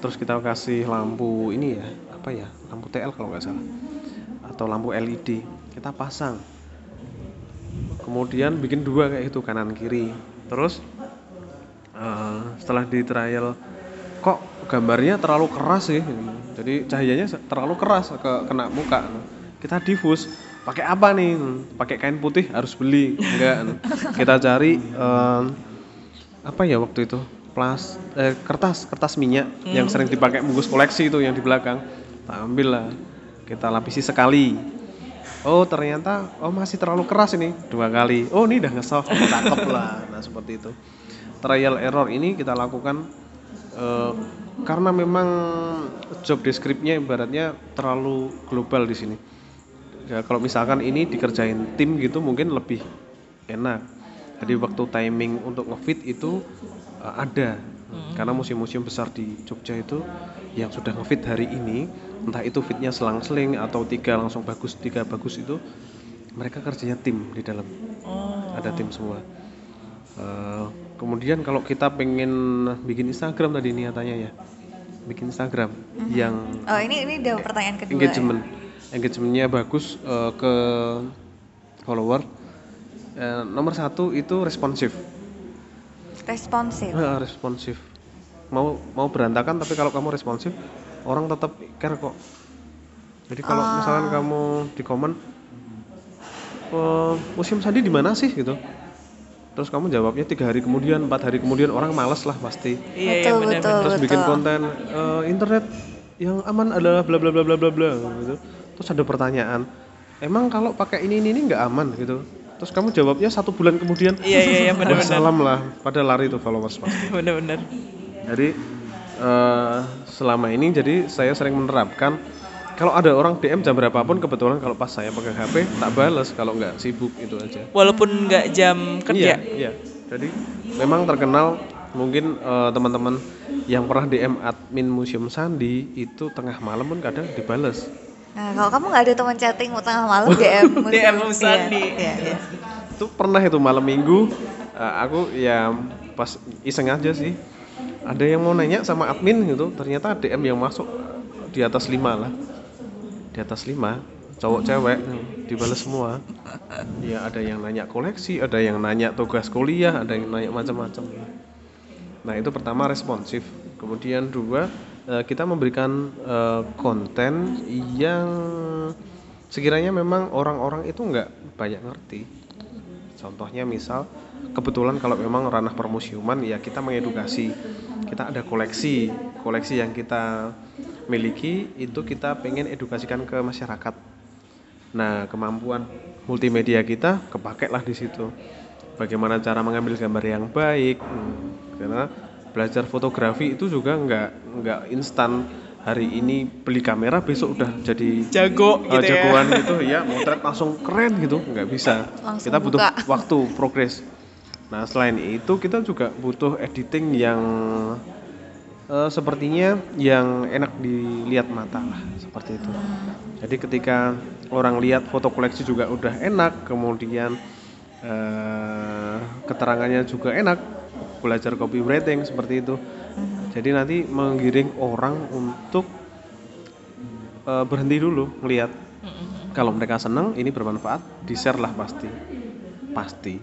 Terus kita kasih lampu ini ya apa ya lampu TL kalau nggak salah. Atau lampu LED kita pasang. Kemudian bikin dua kayak itu kanan kiri. Terus eh, setelah di trial kok gambarnya terlalu keras sih? Jadi cahayanya terlalu keras ke kena muka. Kita diffuse pakai apa nih? Pakai kain putih harus beli enggak. Kita cari em, apa ya waktu itu plas eh, kertas kertas minyak yang sering dipakai bungkus koleksi itu yang di belakang. Kita ambil lah. Kita lapisi sekali. Oh ternyata oh masih terlalu keras ini. Dua kali. Oh ini udah ngesoft cakep lah. Nah seperti itu. Trial error ini kita lakukan eh, karena memang job deskripsinya ibaratnya terlalu global di sini. Ya kalau misalkan ini dikerjain tim gitu mungkin lebih enak. Jadi waktu timing untuk ngefit itu uh, ada. Karena museum-museum besar di Jogja itu yang sudah ngefit hari ini entah itu fitnya selang-seling atau tiga langsung bagus tiga bagus itu mereka kerjanya tim di dalam. Ada tim semua. Uh, kemudian kalau kita pengen bikin Instagram tadi niatannya ya bikin Instagram yang Oh ini ini udah pertanyaan kedua. ya? engagement. Engagementnya bagus eh, ke follower. Eh, nomor satu itu responsif Responsif. Eh, responsif. Mau mau berantakan tapi kalau kamu responsif orang tetap care kok. Jadi kalau misalkan kamu di komen "Eh, museum sandi di mana sih? gitu. Terus kamu jawabnya tiga hari kemudian empat hari kemudian orang males lah pasti. Iya iya betul benar. betul terus betul. bikin konten eh, internet yang aman adalah bla bla bla bla bla bla gitu. Terus ada pertanyaan emang kalau pakai ini ini ini nggak aman? gitu terus kamu jawabnya satu bulan kemudian Iya iya iya benar-benar. salam lah pada lari tuh followers pasti Benar-benar. jadi eh, selama ini jadi saya sering menerapkan kalau ada orang DM jam berapapun kebetulan kalau pas saya pegang HP tak balas kalau nggak sibuk itu aja Walaupun nggak jam kerja. Iya, iya. Jadi memang terkenal mungkin eh, teman-teman yang pernah DM admin Museum Sandi itu tengah malam pun kadang dibales. Nah kalau kamu nggak ada teman chatting tengah malam DM. DM Sandi. Iya, iya. Itu pernah itu malam Minggu eh, aku ya pas iseng aja sih. Ada yang mau nanya sama admin gitu, ternyata DM yang masuk di atas lima lah. Di atas lima cowok cewek dibales semua. Ya ada yang nanya koleksi, ada yang nanya tugas kuliah, ada yang nanya macam-macam. Nah itu pertama responsif. Kemudian dua kita memberikan eh, konten yang sekiranya memang orang-orang itu nggak banyak ngerti. Contohnya misal kebetulan kalau memang ranah permusiuman ya kita mengedukasi. Kita ada koleksi koleksi yang kita miliki itu kita pengen edukasikan ke masyarakat. Nah kemampuan multimedia kita kepake lah di situ. Bagaimana cara mengambil gambar yang baik hmm, karena belajar fotografi itu juga nggak nggak instan. Hari ini beli kamera besok udah jadi Jago uh, gitu ya. jagoan gitu. Ya motret langsung keren gitu. Nggak bisa. Langsung kita butuh buka. waktu progres. Nah selain itu kita juga butuh editing yang eh, sepertinya yang enak dilihat mata lah seperti itu. Jadi ketika orang lihat foto koleksi juga udah enak kemudian eh, keterangannya juga enak belajar copywriting seperti itu. Jadi nanti menggiring orang untuk eh, berhenti dulu melihat kalau mereka senang ini bermanfaat di share lah pasti. Pasti.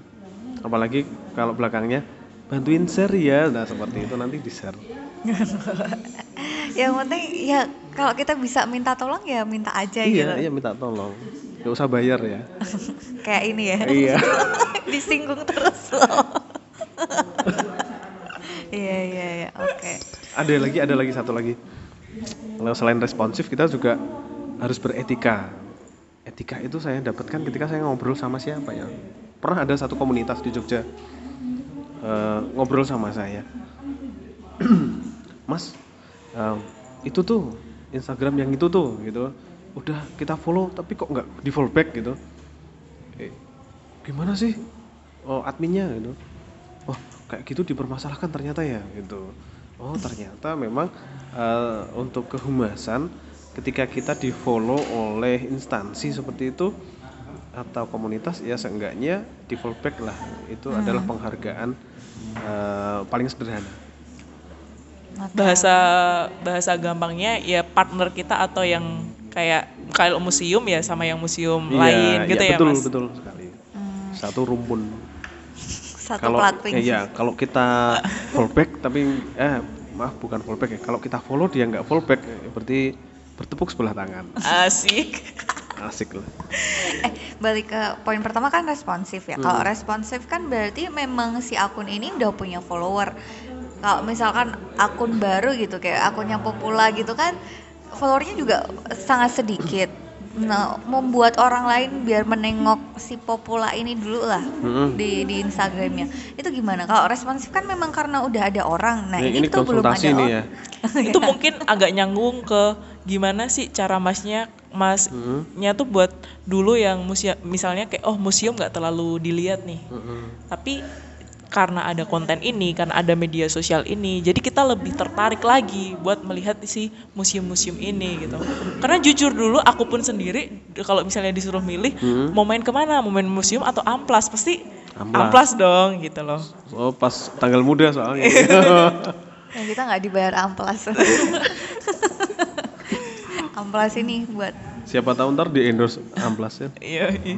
Apalagi kalau belakangnya bantuin share ya. Nah seperti itu nanti di share yang penting ya kalau kita bisa minta tolong ya minta aja iya gitu. iya minta tolong. Gak usah bayar ya. Kayak ini ya. Iya. Disinggung terus loh iya iya iya. Oke. Ada lagi ada lagi satu lagi. Kalau selain responsif kita juga harus beretika. Etika itu saya dapatkan ketika saya ngobrol sama siapa ya. Pernah ada satu komunitas di Jogja eh, ngobrol sama saya. Mas em, itu tuh Instagram yang itu tuh gitu. Udah kita follow tapi kok nggak di follow back gitu. Eh, gimana sih? Oh adminnya gitu oh kayak gitu dipermasalahkan ternyata ya gitu. Oh ternyata memang eh, untuk kehumasan ketika kita di follow oleh instansi seperti itu atau komunitas ya seenggaknya di follow back lah. Itu adalah penghargaan eh, paling sederhana. Oke. bahasa bahasa gampangnya ya partner kita atau yang kayak kalau museum ya sama yang museum lain gitu iya, ya betul mas? betul sekali. Hmm, satu rumpun satu kalau plat eh, ya kalau kita fallback tapi eh maaf bukan fallback ya. Kalau kita follow dia nggak fallback eh, berarti bertepuk sebelah tangan. Asik. Asik lah. Eh balik ke poin pertama kan responsif ya. Kalau Hmm. responsif kan berarti memang si akun ini udah punya follower. Kalau misalkan akun baru gitu kayak akunnya popula gitu kan followernya juga sangat sedikit nah membuat orang lain biar menengok si popula ini dulu lah Mm-mm. di di Instagramnya. Itu gimana? Kalau responsif kan memang karena udah ada orang. Nah Ini- ini, ini tuh belum ada nih orang. ya. Itu mungkin agak nyanggung ke gimana sih cara masnya masnya tuh buat dulu yang museum misalnya kayak oh museum nggak terlalu dilihat nih. Mm-mm. tapi karena ada konten ini karena ada media sosial ini jadi kita lebih tertarik lagi buat melihat si museum-museum ini gitu. Karena jujur dulu aku pun sendiri kalau misalnya disuruh milih Hmm. mau main ke mana? Mau main museum atau amplas? Pasti Amplas. amplas dong gitu loh. Oh pas tanggal muda soalnya. Nah, kita nggak dibayar amplas. Amplas ini buat siapa tahu ntar di endorse amplas ya iya iya.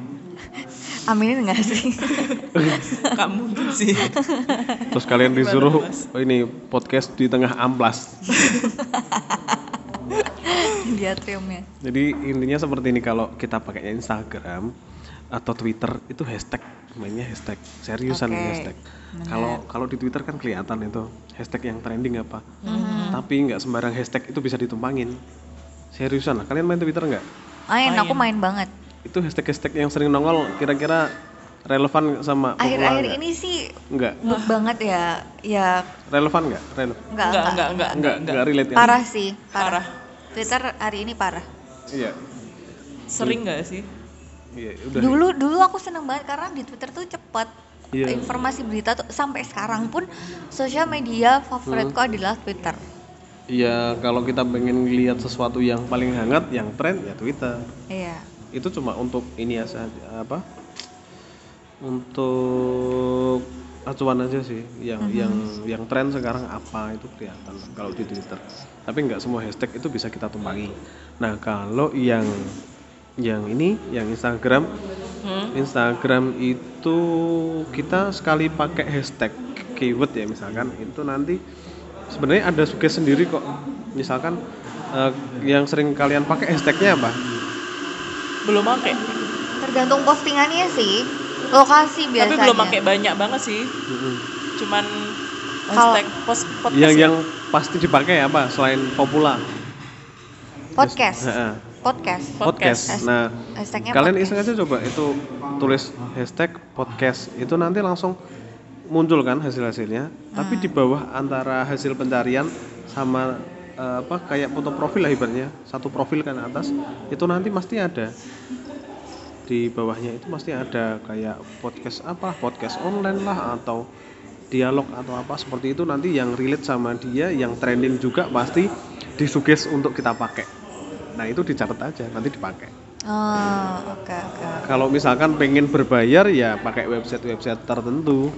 Aminin nggak sih nggak mungkin sih terus kalian disuruh oh, ini podcast di tengah amplas di atriumnya Jadi intinya seperti ini kalau kita pakainya Instagram atau Twitter itu hashtag mainnya hashtag seriusan ini hashtag. Kalau kalau di Twitter kan kelihatan itu hashtag yang trending apa. Mhm. Tapi nggak sembarang hashtag itu bisa ditumpangin. Seriusan lah. Kalian main Twitter nggak? main aku Main. main banget Itu hashtag-hashtag yang sering nongol kira-kira relevan sama akhir-akhir ini sih Nggak. bug banget ya ya Relevan nggak? Relevan. nggak Enggak, nggak enggak, enggak, Nggak, nggak relate ya? parah sih parah. Parah. Twitter hari ini parah Iya. sering nggak sih Iya, udah. dulu dulu aku seneng banget karena di Twitter tuh cepet Iya. informasi berita tuh sampai sekarang pun sosial media favoritku Hmm. adalah Twitter Iya, kalau kita pengen lihat sesuatu yang paling hangat, yang tren ya Twitter. iya itu cuma untuk ini ya apa? Untuk acuan aja sih yang yang yang tren sekarang apa itu kelihatan kalau di Twitter. Tapi nggak semua hashtag itu bisa kita tumpangi. Nah kalau yang yang ini yang Instagram Hmm? Instagram itu kita sekali pakai hashtag keyword ya misalkan. Itu nanti sebenarnya ada suges sendiri kok. Misalkan eh, yang sering kalian pakai hashtagnya apa belum pakai Tergantung postingannya sih. Lokasi tapi biasanya. belum pakai banyak banget sih cuman hashtag post podcast yang ya? yang pasti dipakai apa selain popula podcast. Heeh. Podcast. podcast. Podcast. nah Hashtagnya kalian podcast. iseng aja coba itu tulis hashtag podcast itu nanti langsung muncul kan hasil-hasilnya tapi Hmm. di bawah antara hasil pencarian sama eh, apa kayak foto profil lah ibaratnya. Satu profil kan atas itu nanti pasti ada. Di bawahnya itu pasti ada kayak podcast apa podcast online lah atau dialog atau apa. Seperti itu nanti yang relate sama dia yang trending juga pasti disuges untuk kita pakai. Nah itu dicatat aja nanti dipakai. Oh, oke oke. kalau misalkan pengen berbayar ya pakai website-website tertentu.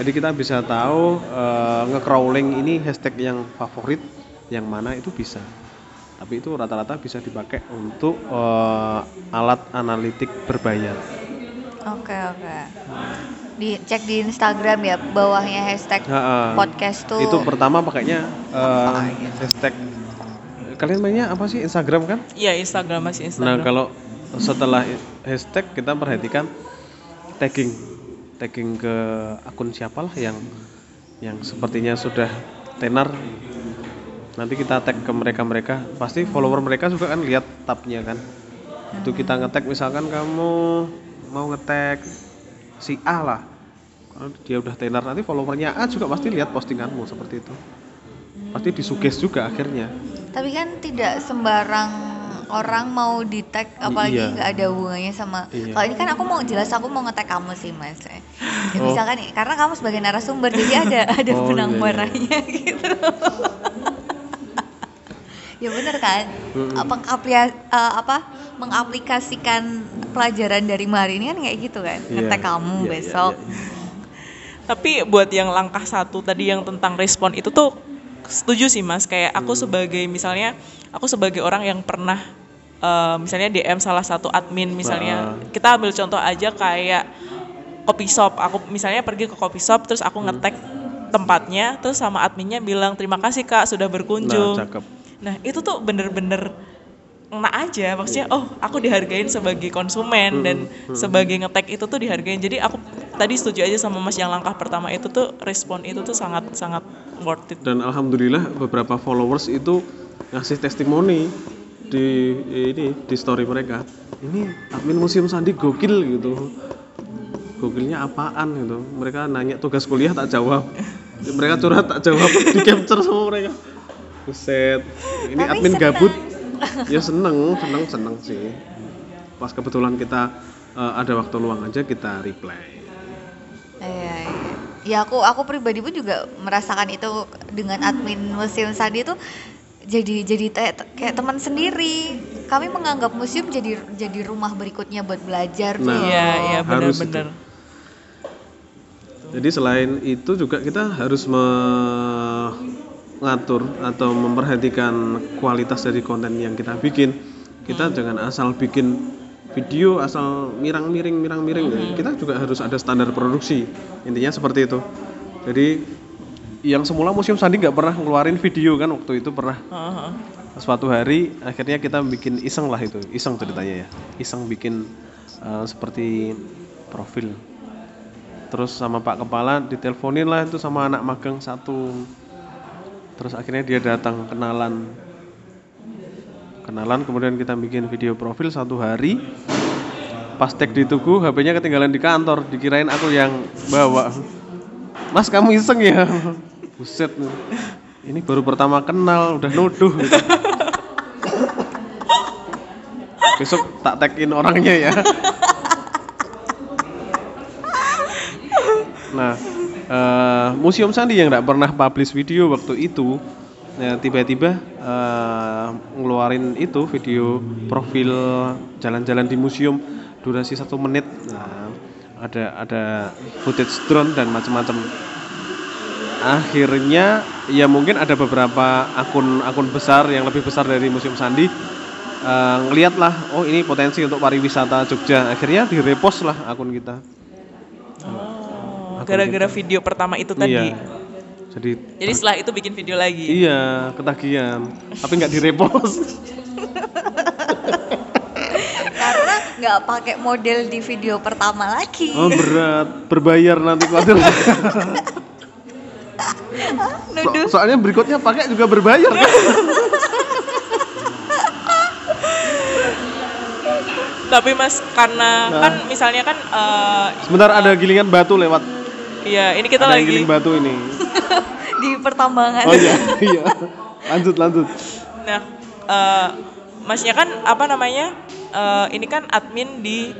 Jadi kita bisa tahu eh, nge-crawling ini hashtag yang favorit yang mana itu bisa tapi itu rata-rata bisa dipakai untuk eh, alat analitik berbayar Oke oke. Di cek di Instagram ya bawahnya hashtag Ha-ha. podcast tuh. itu pertama pakainya eh, ya? hashtag kalian mainnya apa sih Instagram kan iya Instagram masih Nah Instagram kalau setelah hashtag kita perhatikan tagging, tagging ke akun siapalah yang yang sepertinya sudah tenar. Nanti kita tag ke mereka-mereka, pasti follower mereka juga kan lihat tabnya kan. Itu kita ngetag misalkan kamu mau ngetag si A lah. Kalau dia udah tenar nanti followernya A juga pasti lihat postinganmu seperti itu. Pasti disuges juga akhirnya. Tapi kan tidak sembarang orang mau di tag apalagi Iya. nggak ada hubungannya sama Iya. kalau ini kan aku mau jelas aku mau nge-tag kamu sih mas ya, Oh. misalkan karena kamu sebagai narasumber jadi ada ada Oh, benang iya, iya. gitu ya bener kan ngaplia- eh, apa mengaplikasikan pelajaran dari hari ini kan kayak gitu kan Iya. nge-tag kamu Iya, iya, besok iya, iya. Tapi buat yang langkah satu tadi yang tentang respon itu tuh setuju sih mas. Kayak aku Hmm. sebagai misalnya aku sebagai orang yang pernah eh, misalnya DM salah satu admin misalnya Ah. kita ambil contoh aja kayak kopi shop. Aku misalnya pergi ke kopi shop terus aku Hmm. ngetek tempatnya terus sama adminnya bilang terima kasih kak sudah Nah, berkunjung. cakep. Nah itu tuh bener-bener enak aja. Maksudnya oh aku dihargain sebagai konsumen dan sebagai ngetek itu tuh dihargain. Jadi aku tadi setuju aja sama mas yang langkah pertama itu tuh respon itu tuh sangat sangat worth it. Dan alhamdulillah beberapa followers itu ngasih testimoni di ini di story mereka. Ini admin museum sandi gokil gitu. Gokilnya apaan gitu. Mereka nanya tugas kuliah tak jawab. Mereka curhat tak jawab. Di capture sama mereka buset ini Tapi admin senang. gabut ya seneng seneng seneng sih pas kebetulan kita eh, ada waktu luang aja kita reply Iya, iya. Ya aku aku pribadi pun juga merasakan itu dengan admin museum Sandi itu jadi jadi te- kayak teman sendiri. Kami menganggap museum jadi jadi rumah berikutnya buat belajar Nah, tuh. iya iya benar-benar Jadi selain itu juga kita harus mengatur atau memperhatikan kualitas dari konten yang kita bikin. Kita jangan asal bikin video asal mirang-miring mirang-miring. Kita juga harus ada standar produksi. Intinya seperti itu. Jadi yang semula Museum Sandi nggak pernah ngeluarin video kan waktu itu pernah Heeh. suatu hari akhirnya kita bikin iseng lah itu iseng ceritanya ya iseng bikin eh, seperti profil terus sama pak kepala diteleponin lah itu sama anak magang satu terus akhirnya dia datang kenalan. Kenalan kemudian kita bikin video profil satu hari. Pas tag di tugu HP-nya ketinggalan di kantor. Dikirain aku yang bawa. Mas kamu iseng ya? Buset. Ini baru pertama kenal udah nuduh. Gitu. besok tak tagin orangnya ya. Nah eh, museum sandi yang tidak pernah publish video waktu itu ya, tiba-tiba eh, ngeluarin itu video profil jalan-jalan di museum durasi satu menit. Nah, ada ada footage drone dan macam-macam. Akhirnya ya mungkin ada beberapa akun akun besar yang lebih besar dari Museum Sandi eh, ngeliat lah oh ini potensi untuk pariwisata Jogja. Akhirnya direpost lah akun kita gara-gara kita. video pertama itu tadi iya jadi jadi setelah itu bikin video lagi iya ketagihan tapi nggak direpost Karena nggak pakai model di video pertama lagi. Oh berat, berbayar nanti khawatir. So- soalnya berikutnya pakai juga berbayar kan? Tapi Mas karena Nah. kan misalnya kan eh, Sebentar ada gilingan batu lewat. Iya ini kita ada yang lagi giling batu ini. di pertambangan. Oh iya, iya. Lanjut, lanjut. Nah, eh, masnya kan apa namanya? eh, ini kan admin di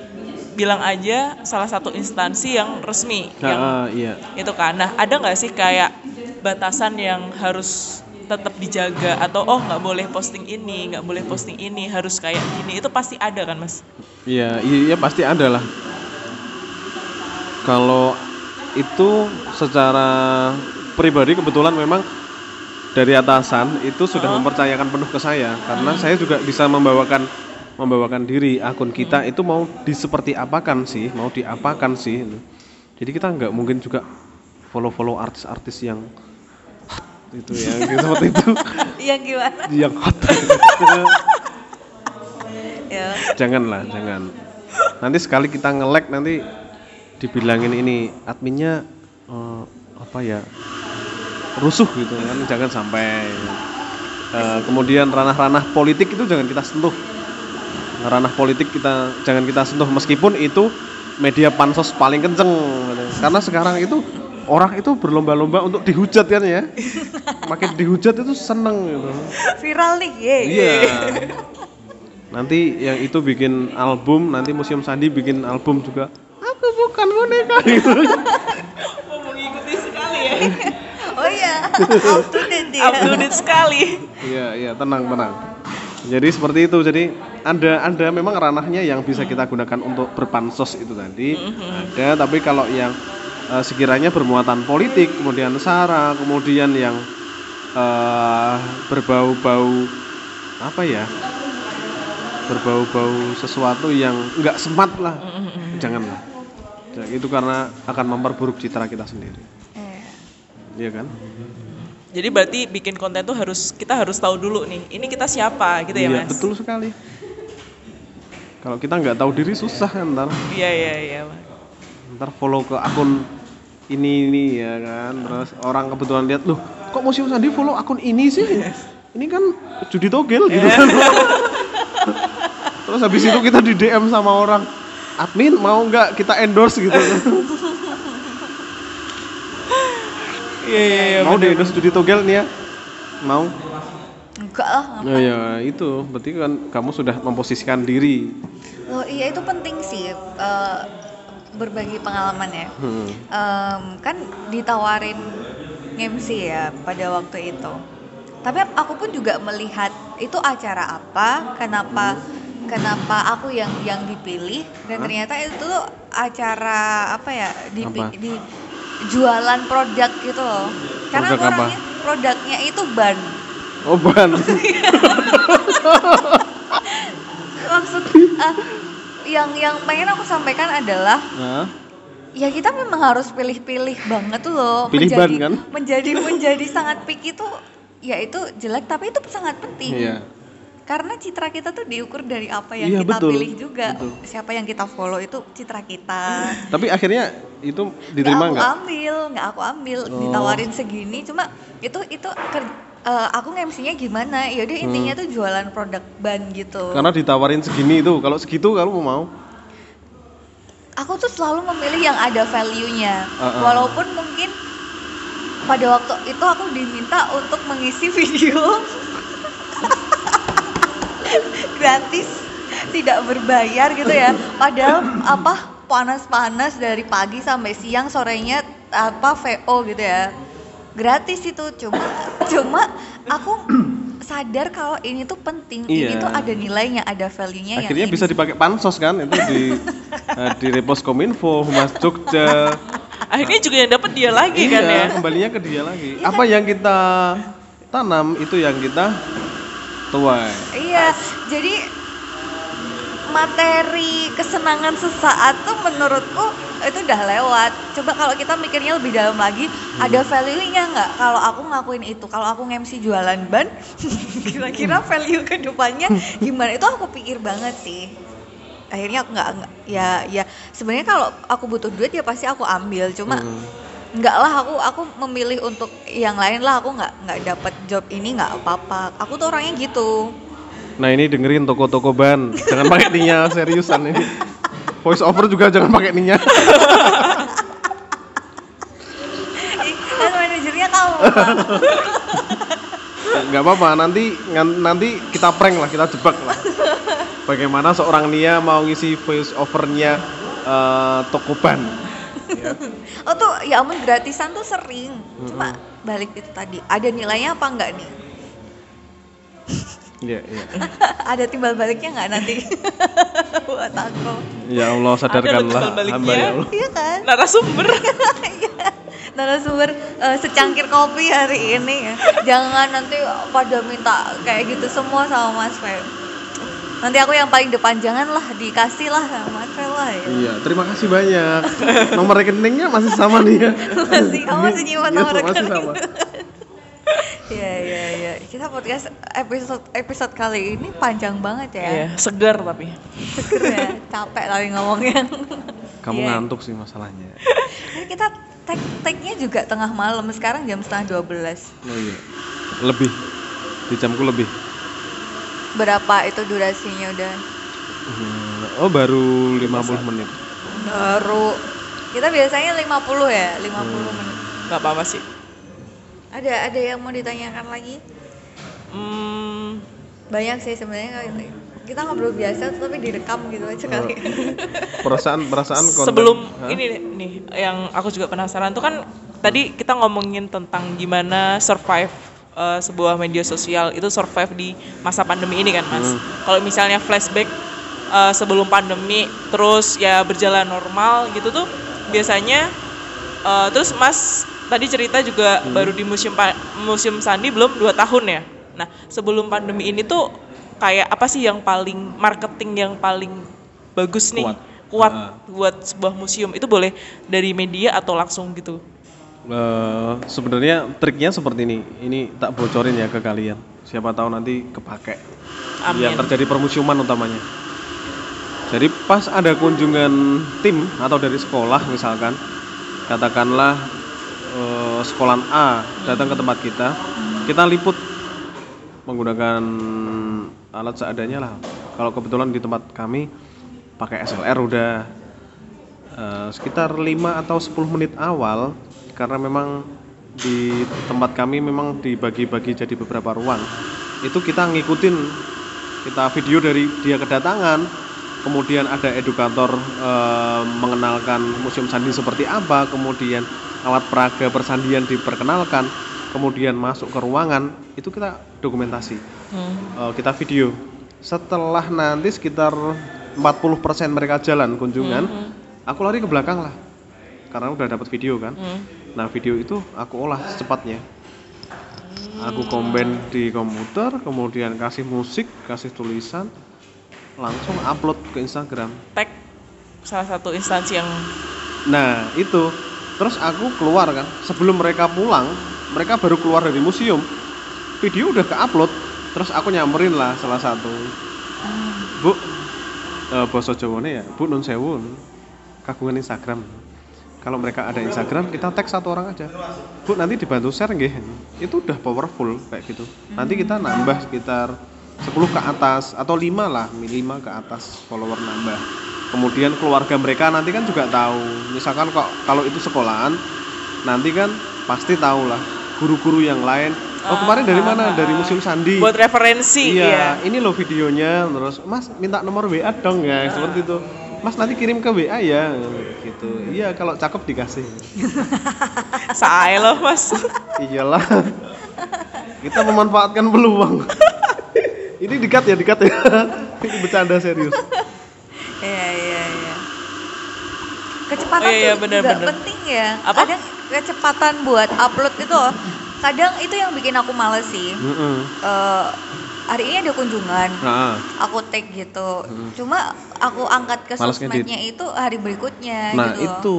bilang aja salah satu instansi yang resmi Nah, yang ah, iya. itu kan. Nah, ada nggak sih kayak batasan yang harus tetap dijaga atau oh nggak boleh posting ini, nggak boleh posting ini, harus kayak gini. Itu pasti ada kan, Mas? Iya, iya pasti ada lah. Kalau itu secara pribadi kebetulan memang dari atasan itu sudah Oh. mempercayakan penuh ke saya karena saya juga bisa membawakan membawakan diri akun kita itu mau diseperti apakan sih, mau diapakan sih. Jadi kita nggak mungkin juga follow-follow artis-artis yang hot itu ya, gitu, seperti itu Yang gimana? yang hot. Janganlah jangan nanti sekali kita nge-lag nanti dibilangin ini adminnya eh, apa ya rusuh gitu kan jangan sampai Eh, kemudian ranah-ranah politik itu jangan kita sentuh ranah politik kita jangan kita sentuh meskipun itu media pansos paling kenceng gitu. karena sekarang itu orang itu berlomba-lomba untuk dihujat kan ya makin dihujat itu seneng gitu Viral nih, ye. Iya. Nanti yang itu bikin album, nanti Museum Sandi bikin album juga. Aku bukan boneka gitu. Oh, mengikuti sekali ya. Oh iya, up to date dia. Up to date sekali. Iya, iya, tenang, tenang. Jadi seperti itu. Jadi ada ada memang ranahnya yang bisa kita gunakan untuk berpansos itu tadi. Ada, tapi kalau yang eh, sekiranya bermuatan politik, kemudian sara, kemudian yang eh, berbau-bau apa ya? Berbau-bau sesuatu yang nggak smart lah. Janganlah. Ya, Itu karena akan memperburuk citra kita sendiri. Eh, Iya kan? Jadi berarti bikin konten tuh harus kita harus tahu dulu nih. Ini kita siapa gitu ya, Iya, Mas? betul sekali. Kalau kita nggak tahu diri susah kan ntar. Iya, iya, iya. Ntar follow ke akun ini ini ya kan. Terus orang kebetulan lihat loh, kok Museum Sandi follow akun ini sih? Ini kan judi togel gitu kan. Terus habis itu kita di DM sama orang admin mau nggak kita endorse gitu Iya, iya, iya. mau bener. endorse judi togel nih ya mau enggak lah. ya ya itu berarti kan kamu sudah memposisikan diri Oh iya itu penting sih eh, berbagi pengalaman ya. Hmm. Em, kan ditawarin MC ya pada waktu itu. Tapi aku pun juga melihat itu acara apa, kenapa kenapa aku yang yang dipilih dan Hah? ternyata itu tuh acara apa ya di, Apa? di jualan produk gitu loh. Karena Produk aku apa? produknya itu ban. oh ban Maksud eh, yang yang pengen aku sampaikan adalah nah, ya kita memang harus pilih-pilih banget tuh loh Pilih menjadi ban, kan? menjadi menjadi sangat picky tuh ya itu jelek tapi itu sangat penting iya karena citra kita tuh diukur dari apa yang Iya, kita betul, pilih juga. Betul. siapa yang kita follow itu citra kita. Tapi akhirnya itu nggak diterima aku nggak? ambil nggak aku ambil. Oh. ditawarin segini cuma itu itu ker- eh, aku nge-MC-nya gimana? Ya udah intinya tuh jualan produk ban gitu. Hmm. karena ditawarin segini itu kalau segitu kamu mau? Aku tuh selalu memilih yang ada value-nya. Uh-uh. walaupun mungkin pada waktu itu aku diminta untuk mengisi video gratis tidak berbayar gitu ya. Padahal apa panas-panas dari pagi sampai siang sorenya apa VO gitu ya. Gratis itu cuma cuma aku sadar kalau ini tuh penting. Ini Iya. tuh ada nilainya ada value-nya akhirnya yang bisa ini- dipakai pansos kan itu di eh, di repost kominfo humas jogja. Akhirnya juga yang dapat dia lagi kan ya. iya kembalinya ke dia lagi. Apa yang kita tanam itu yang kita tuai Iya, jadi materi kesenangan sesaat tuh menurutku itu udah lewat. Coba kalau kita mikirnya lebih dalam lagi, ada value-nya nggak? Kalau aku ngakuin itu, kalau aku nge-MC jualan ban, kira-kira value ke depannya gimana? Itu aku pikir banget sih. akhirnya aku nggak nggak- ya ya sebenarnya kalau aku butuh duit ya pasti aku ambil cuma Hmm. Nggak lah aku aku memilih untuk yang lain lah aku nggak nggak dapat job ini nggak apa-apa aku tuh orangnya gitu Nah ini dengerin toko-toko ban, jangan pakai ninya seriusan ini. Voice over juga jangan pakai ninya. Kan manajernya Bang. Nggak apa-apa, nanti nanti kita prank lah, kita jebak lah. Bagaimana seorang Nia mau ngisi voice overnya eh, toko ban? Ya. oh tuh ya ampun gratisan tuh sering cuma balik itu tadi ada nilainya apa enggak nih Iya, iya. ada timbal baliknya nggak nanti buat aku Ya Allah Ada sadarkanlah hamba ya Allah. iya kan narasumber Iya. narasumber eh, secangkir kopi hari ini ya. Jangan nanti pada minta kayak gitu semua sama Mas Feb. Nanti aku yang paling depan jangan lah dikasih lah sama lah ya. Iya, terima kasih banyak. Nomor rekeningnya masih sama nih ya. Masih kamu masih nyimpan Iya, nomor masih rekening. sama. Iya iya iya. Kita podcast episode episode kali ini panjang banget ya. Iya, segar tapi Seger ya. Capek tapi ngomongnya. Kamu Iya. ngantuk sih masalahnya. Kita tag tagnya juga tengah malam. Sekarang jam setengah 12. Oh iya. Lebih. Di jamku lebih. Berapa itu durasinya udah? Hmm, Oh, baru 50 menit. Baru kita biasanya 50 ya, 50 Hmm. menit. nggak apa-apa sih. Ada ada yang mau ditanyakan lagi? Hmm, Banyak sih sebenarnya kita ngobrol biasa tapi direkam gitu aja kali. Perasaan perasaan konten. sebelum Hah? ini nih, nih yang aku juga penasaran tuh kan tadi kita ngomongin tentang gimana survive eh, sebuah media sosial itu survive di masa pandemi ini kan mas. Hmm. Kalau misalnya flashback eh, sebelum pandemi terus ya berjalan normal gitu tuh biasanya eh, terus mas tadi cerita juga Hmm. baru di museum Pa- museum Sandi belum dua tahun ya. Nah sebelum pandemi ini tuh kayak apa sih yang paling marketing yang paling bagus nih Kuat. kuat Ah. buat sebuah museum itu boleh dari media atau langsung gitu Eh, sebenarnya triknya seperti ini. Ini tak bocorin ya ke kalian. Siapa tahu nanti kepake. Amin. Yang terjadi permusiuman utamanya. Jadi pas ada kunjungan tim atau dari sekolah misalkan, katakanlah eh, sekolahan A datang ke tempat kita, kita liput menggunakan alat seadanya lah. Kalau kebetulan di tempat kami pakai SLR udah eh, sekitar 5 atau 10 menit awal karena memang di tempat kami memang dibagi-bagi jadi beberapa ruang. Itu kita ngikutin kita video dari dia kedatangan, kemudian ada edukator eh, mengenalkan Museum Sandi seperti apa, kemudian alat peraga persandian diperkenalkan, kemudian masuk ke ruangan, itu kita dokumentasi. Hmm. Eh, kita video. Setelah nanti sekitar 40% mereka jalan kunjungan, Hmm. aku lari ke belakang lah. Karena udah dapat video kan. Hmm. Nah, video itu aku olah secepatnya. Aku combine di komputer, kemudian kasih musik, kasih tulisan, langsung upload ke Instagram. tag salah satu instansi yang Nah, itu. Terus aku keluar kan. Sebelum mereka pulang, mereka baru keluar dari museum. Video udah ke-upload. Terus aku nyamperin lah salah satu. Bu, eh Jawane ya, Bu Nun Sewu. Kagungan Instagram. Kalau mereka ada Instagram, kita tag satu orang aja. Bu, nanti dibantu share nggih. Itu udah powerful kayak gitu. Nanti kita nambah sekitar 10 ke atas atau 5 lah, 5 ke atas follower nambah. Kemudian keluarga mereka nanti kan juga tahu. Misalkan kok kalau itu sekolahan, nanti kan pasti tahu lah guru-guru yang lain. Oh, kemarin dari mana? Dari Museum Sandi. buat referensi Iya, ya ini loh videonya. Terus, Mas minta nomor WA dong ya, seperti itu. Mas nanti kirim ke WA ya, gitu. Iya, kalau cakep dikasih. saya loh mas Iyalah. Kita memanfaatkan peluang. ini dikat ya, dikat ya. ini bercanda serius. Iya iya iya. Kecepatan Oh, iya, iya, juga benar. penting ya. Apa? Kadang kecepatan buat upload itu. Kadang itu yang bikin aku males sih. Heeh. Eh, hari ini ada kunjungan. Nah, Aku tag gitu. Cuma aku angkat ke Males sosmednya itu hari berikutnya nah gitu. itu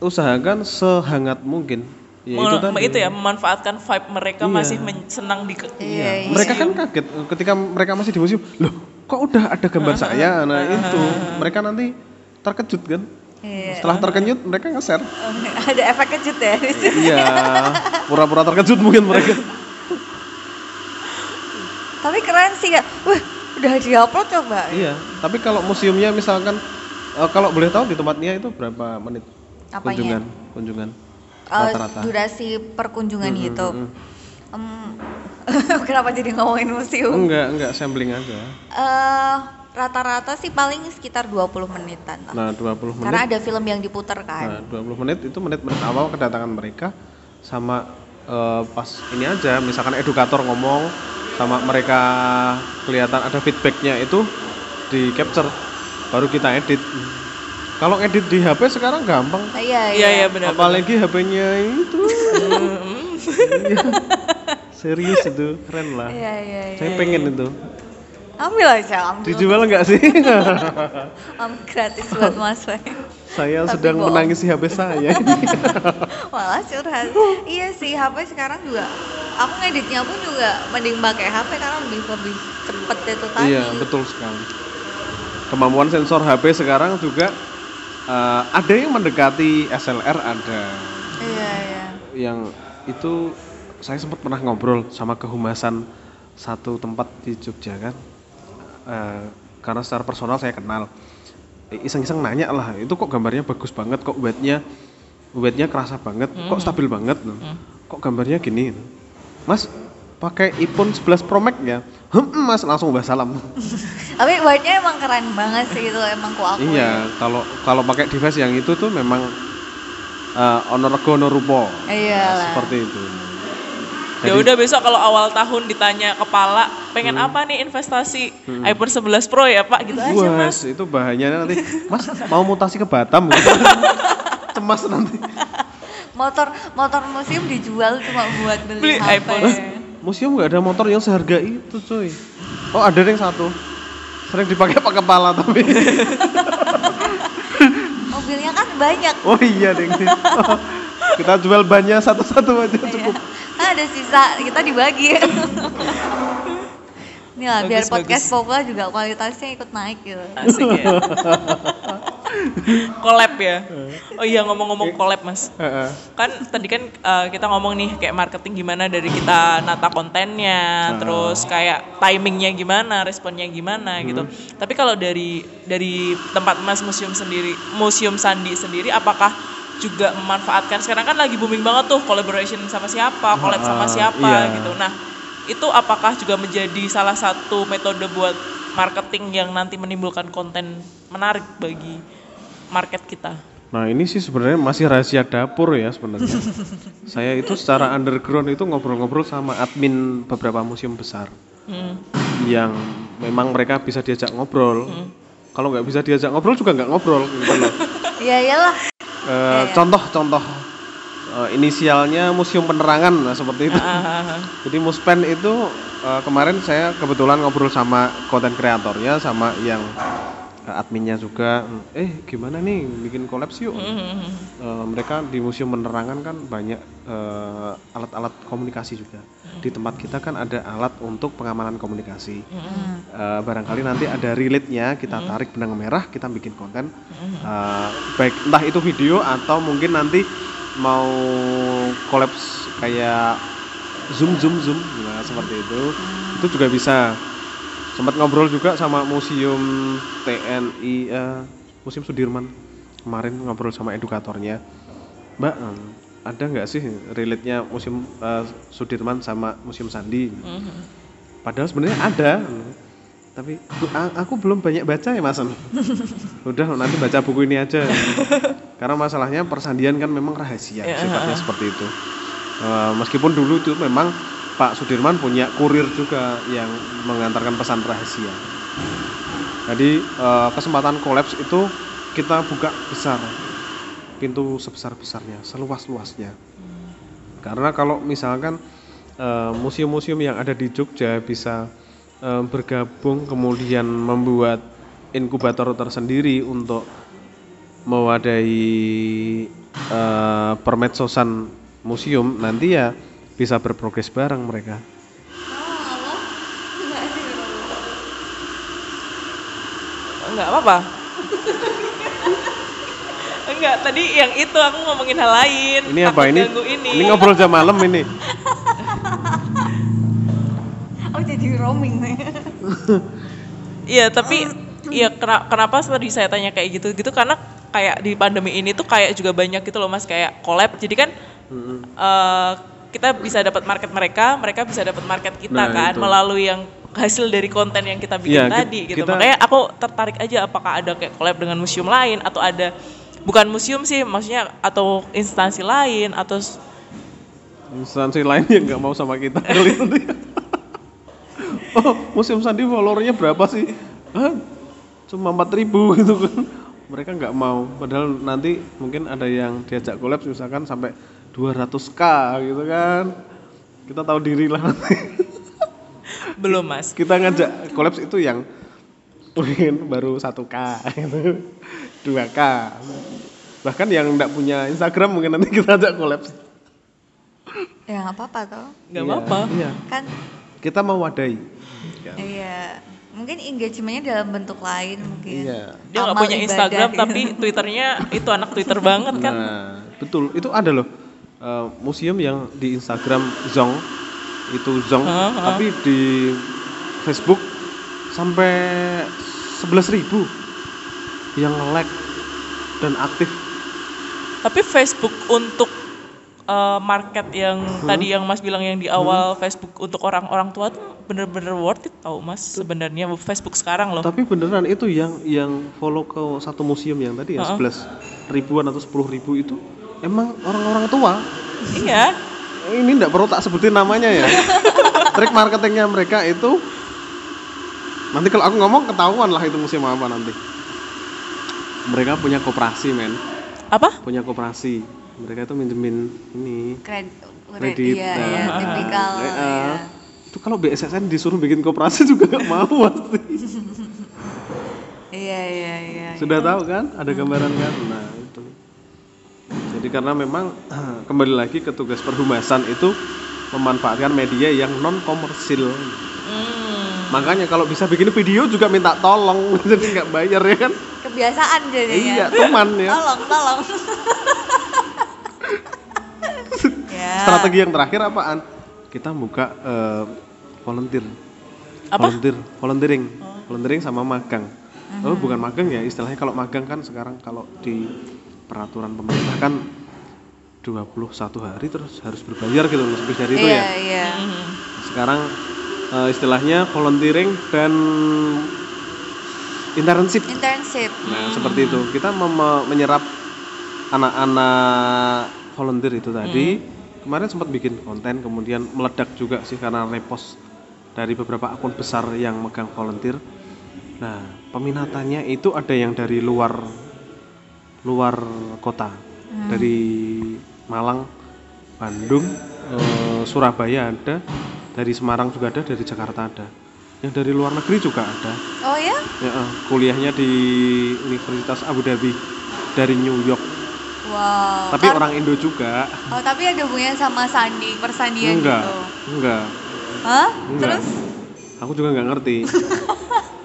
usahakan sehangat mungkin. Ya, itu Mem- tadi. itu ya memanfaatkan vibe mereka Iya. masih men- senang di ke- Iya, iya. Mereka kan kaget ketika mereka masih di museum. Loh, kok udah ada gambar saya nah itu mereka nanti terkejut kan Iya. setelah terkejut mereka nge-share ada efek kejut ya di situ. iya pura-pura terkejut mungkin mereka Tapi keren sih ya. Wah, udah diupload coba. iya tapi kalau museumnya misalkan eh, kalau boleh tahu di tempatnya itu berapa menit Apanya? kunjungan kunjungan Eh, rata-rata durasi perkunjungan Hmm, gitu. hmm, Em, kenapa jadi ngomongin museum? enggak enggak sampling aja Eh, rata-rata sih paling sekitar 20 menitan lah. nah 20 menit Karena ada film yang diputar kan. Nah, 20 menit itu menit-menit awal kedatangan mereka sama eh, pas ini aja misalkan edukator ngomong sama mereka kelihatan ada feedbacknya itu di capture baru kita edit. Kalau edit di HP sekarang gampang. Ah, iya, Iya iya benar. Apalagi HP-nya itu. Iya. Serius itu, keren lah. Iya, iya, iya. Saya pengen itu. Ambil aja, ambil. Dijual nggak sih? Ambil gratis buat Mas. Saya Tapi sedang bohong. menangisi HP saya. Malah curhat. iya sih, HP sekarang juga aku ngeditnya pun juga mending pakai HP karena lebih lebih cepet itu tadi. Iya, betul sekali. Kemampuan sensor HP sekarang juga eh, ada yang mendekati SLR, ada Iya, iya. yang itu saya sempat pernah ngobrol sama kehumasan satu tempat di Jogja kan. Eh, karena secara personal saya kenal. Eh, Iseng-iseng nanya lah, itu kok gambarnya bagus banget, kok weight-nya weight-nya kerasa banget, kok stabil banget, kok gambarnya gini. Mas, pakai iPhone 11 Pro Max ya? Hmm, mas langsung bahas salam. Tapi white-nya emang keren banget sih itu emang ku aku. Iya, kalau kalau pakai device yang itu tuh memang uh, ono rego ono rupa. Iya. Seperti itu. Ya udah besok kalau awal tahun ditanya kepala pengen apa nih investasi iPhone 11 Pro ya Pak gitu aja Mas. Itu bahayanya nanti. Mas mau mutasi ke Batam gitu. Cemas nanti. Motor motor museum dijual cuma buat beli, Beli HP. iPhone. Museum nggak ada motor yang seharga itu, cuy. Oh, ada yang satu. Sering dipakai pak kepala tapi. Mobilnya kan banyak. Oh iya, Deng. Kita jual bannya satu-satu aja Iya. Kan ada sisa, kita dibagi. Ini lah, biar podcast. Popla juga kualitasnya ikut naik gitu. Asik ya. collab ya. Oh iya ngomong-ngomong collab Mas. Kan tadi kan eh, kita ngomong nih kayak marketing gimana dari kita nata kontennya, terus kayak timingnya gimana, responnya gimana gitu. Tapi kalau dari dari tempat Mas museum sendiri, museum Sandi sendiri, apakah juga memanfaatkan sekarang kan lagi booming banget tuh collaboration sama siapa, collab sama Ah, siapa iya. gitu. Nah itu apakah juga menjadi salah satu metode buat marketing yang nanti menimbulkan konten menarik bagi market kita? Nah ini sih sebenarnya masih rahasia dapur ya sebenarnya. Saya itu secara underground itu ngobrol-ngobrol sama admin beberapa museum besar Hmm. yang memang mereka bisa diajak ngobrol. Kalau nggak bisa diajak ngobrol juga nggak ngobrol gitu loh. Iya iyalah. Eh, Contoh-contoh eh, inisialnya Museum Penerangan nah, seperti itu. Ah, Jadi Muspen itu eh, kemarin saya kebetulan ngobrol sama konten kreatornya sama yang adminnya juga. Eh gimana nih bikin collab yuk? Hmm. Eh, mereka di museum penerangan kan banyak eh, alat-alat komunikasi juga. Di tempat kita kan ada alat untuk pengamanan komunikasi. Eh, barangkali nanti ada relate-nya kita tarik benang merah, kita bikin konten. Eh, baik entah itu video atau mungkin nanti mau kolaps kayak zoom zoom zoom, nah seperti itu. Itu juga bisa. Sempat ngobrol juga sama museum TNI, eh, museum Sudirman. Kemarin ngobrol sama edukatornya. Mbak em, ada nggak sih relate-nya museum eh, Sudirman sama museum Sandi? Padahal sebenarnya ada. Tapi "Bu, a- aku belum banyak baca ya mas. Udah nanti baca buku ini aja. Karena masalahnya persandian kan memang rahasia Ya, sifatnya seperti itu. Eh, meskipun dulu itu memang Pak Sudirman punya kurir juga yang mengantarkan pesan rahasia jadi eh, kesempatan kolaps itu kita buka besar pintu sebesar-besarnya, seluas-luasnya. Karena kalau misalkan eh, museum-museum yang ada di Jogja bisa eh, bergabung kemudian membuat inkubator tersendiri untuk mewadahi eh, permedsosan museum nanti ya bisa berprogres bareng mereka. enggak apa-apa. enggak, tadi yang itu aku ngomongin hal lain. Ini apa ini? ini. Ini ngobrol jam malam ini. Oh jadi roaming nih. Iya, tapi iya kena- kenapa tadi saya tanya kayak gitu? Gitu karena kayak di pandemi ini tuh kayak juga banyak gitu loh Mas kayak collab. Jadi kan Mm-mm. eh, kita bisa dapat market mereka, mereka bisa dapat market kita Nah, kan itu. melalui yang hasil dari konten yang kita bikin ki- tadi gitu. kita- Makanya aku tertarik aja apakah ada kayak collab dengan museum lain atau ada bukan museum sih, maksudnya atau instansi lain atau Instansi lain yang nggak mau sama kita kali oh, Museum Sandi followernya berapa sih? Hah? Cuma 4000 gitu kan. Mereka nggak mau. Padahal nanti mungkin ada yang diajak collab misalkan sampai 200k gitu kan. Kita tahu diri lah nanti. belum Mas. Kita ngajak collab itu yang mungkin baru 1k gitu. 2k. Bahkan yang nggak punya Instagram mungkin nanti kita ajak collab. ya nggak apa-apa toh. Nggak Iya, apa-apa. Iya. Kan Kita mau wadai. Ya. iya. Mungkin engagementnya dalam bentuk lain mungkin. Iya. Dia nggak punya ibadah Instagram gitu. tapi Twitternya itu anak Twitter banget kan. Nah, betul. Itu ada loh. Eh, museum yang di Instagram Zong itu Zong, Heeh, heeh. tapi di Facebook sampai 11.000 yang like dan aktif. Tapi Facebook untuk eh, market yang tadi yang Mas bilang yang di awal Facebook untuk orang-orang tua tuh bener-bener worth it tau Mas sebenarnya Facebook sekarang loh. Tapi beneran itu yang yang follow ke satu museum yang tadi ya Heeh. 11 ribuan atau 10 ribu itu emang orang-orang tua. Iya. Ini enggak perlu tak sebutin namanya ya. Trik marketingnya mereka itu nanti kalau aku ngomong ketahuan lah itu museum apa nanti. Mereka punya koperasi men, Apa? punya koperasi. Mereka itu minjemin ini. Kredit, Kredit, Iya, nah. tipikal. Ya. Itu kalau BSSN disuruh bikin koperasi juga nggak mau pasti. Iya, iya, iya. Sudah tahu kan? Ada gambaran kan? Nah. Jadi karena memang kembali lagi ke tugas perhumasan itu memanfaatkan media yang non komersil. Hmm. Makanya kalau bisa bikin video juga minta tolong, jadi nggak bayar ya kan? Kebiasaan jadinya. Iya, teman ya. Tolong, tolong. ya. Strategi yang terakhir apaan? Kita buka eh, volunteer. Apa? Volunteer, volunteering, volunteering sama magang. Oh bukan magang ya, istilahnya kalau magang kan sekarang kalau di peraturan pemerintah kan 21 hari terus harus berbayar gitu lebih dari itu Iya, ya. iya. Hmm. Sekarang eh, istilahnya volunteering dan internship. Internship. Nah, seperti itu. Kita menyerap anak-anak volunteer itu tadi. Kemarin sempat bikin konten, kemudian meledak juga sih karena repost dari beberapa akun besar yang megang volunteer. Nah, peminatannya itu ada yang dari luar luar kota, dari Malang, Bandung, eh, Surabaya ada, dari Semarang juga ada, dari Jakarta ada. Yang dari luar negeri juga ada. Oh ya? Ya, eh, kuliahnya di Universitas Abu Dhabi dari New York. Wow. Tapi Kar- orang Indo juga. Oh, tapi ada hubungannya sama sandi, persandian enggak, gitu. enggak, Hah? enggak. Terus? Aku juga nggak ngerti.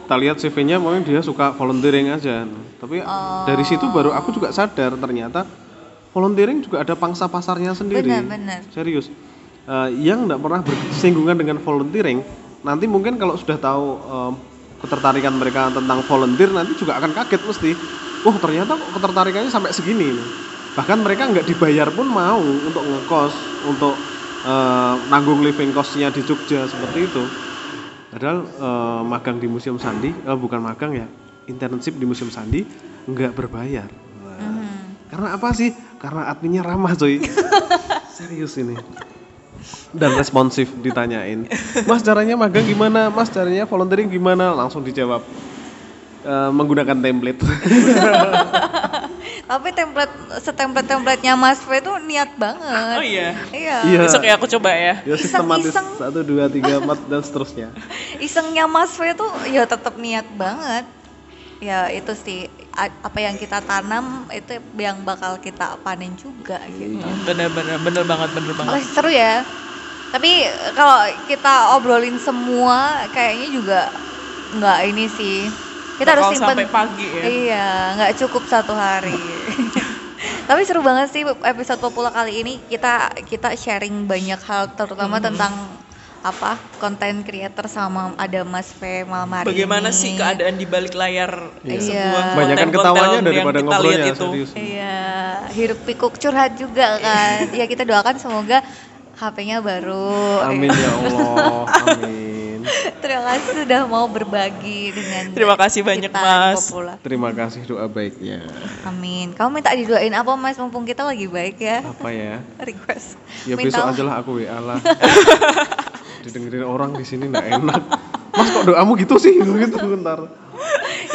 Kita lihat CV-nya mungkin dia suka volunteering aja. Tapi Oh. dari situ baru aku juga sadar ternyata volunteering juga ada pangsa pasarnya sendiri. Benar, benar. Serius. Eh, yang nggak pernah bersinggungan dengan volunteering, nanti mungkin kalau sudah tahu em, ketertarikan mereka tentang volunteer, nanti juga akan kaget mesti. Wah ternyata kok ketertarikannya sampai segini. nih. Bahkan mereka nggak dibayar pun mau untuk ngekos, untuk eh, nanggung living cost-nya di Jogja seperti itu. Padahal eh, magang di Museum Sandi, eh, bukan magang ya, internship di Museum Sandi nggak berbayar. Nah, Mhm. karena apa sih? Karena adminnya ramah coy. Serius ini. Dan responsif ditanyain. Mas caranya magang gimana? Mas caranya volunteering gimana? Langsung dijawab. "Eh, menggunakan template. Tapi template setemplate templatenya Mas V itu niat banget. Oh iya. Iya. Iya. Besok ya aku coba ya. ya sistematis Iseng-iseng. satu dua tiga empat dan seterusnya. Isengnya Mas V itu ya tetap niat banget. Ya itu sih apa yang kita tanam itu yang bakal kita panen juga gitu. Hmm, Bener-bener, bener banget, bener Oh, banget. seru ya. Tapi kalau kita obrolin semua kayaknya juga nggak ini sih kita harus simpen sampai pagi ya. iya nggak cukup satu hari tapi seru banget sih episode popula kali ini kita kita sharing banyak hal terutama Hmm. tentang apa konten creator sama ada Mas V malam hari Bagaimana ini. sih keadaan di balik layar Iya. sebuah Banyakan konten-konten ketawanya yang daripada kita ngobrolnya lihat itu. serius. Iya, hirup pikuk curhat juga kan. ya kita doakan semoga HP-nya baru. Amin ya Allah. Amin. Terima kasih sudah mau berbagi dengan Terima kasih banyak, kita Mas. Popula. Terima kasih doa baiknya. Amin. Kamu minta didoain apa Mas mumpung kita lagi baik ya? Apa ya? Request. Ya Minta besok aja lah aku WA lah. Didengerin orang di sini nggak enak. Mas kok doamu gitu sih? Gitu bentar.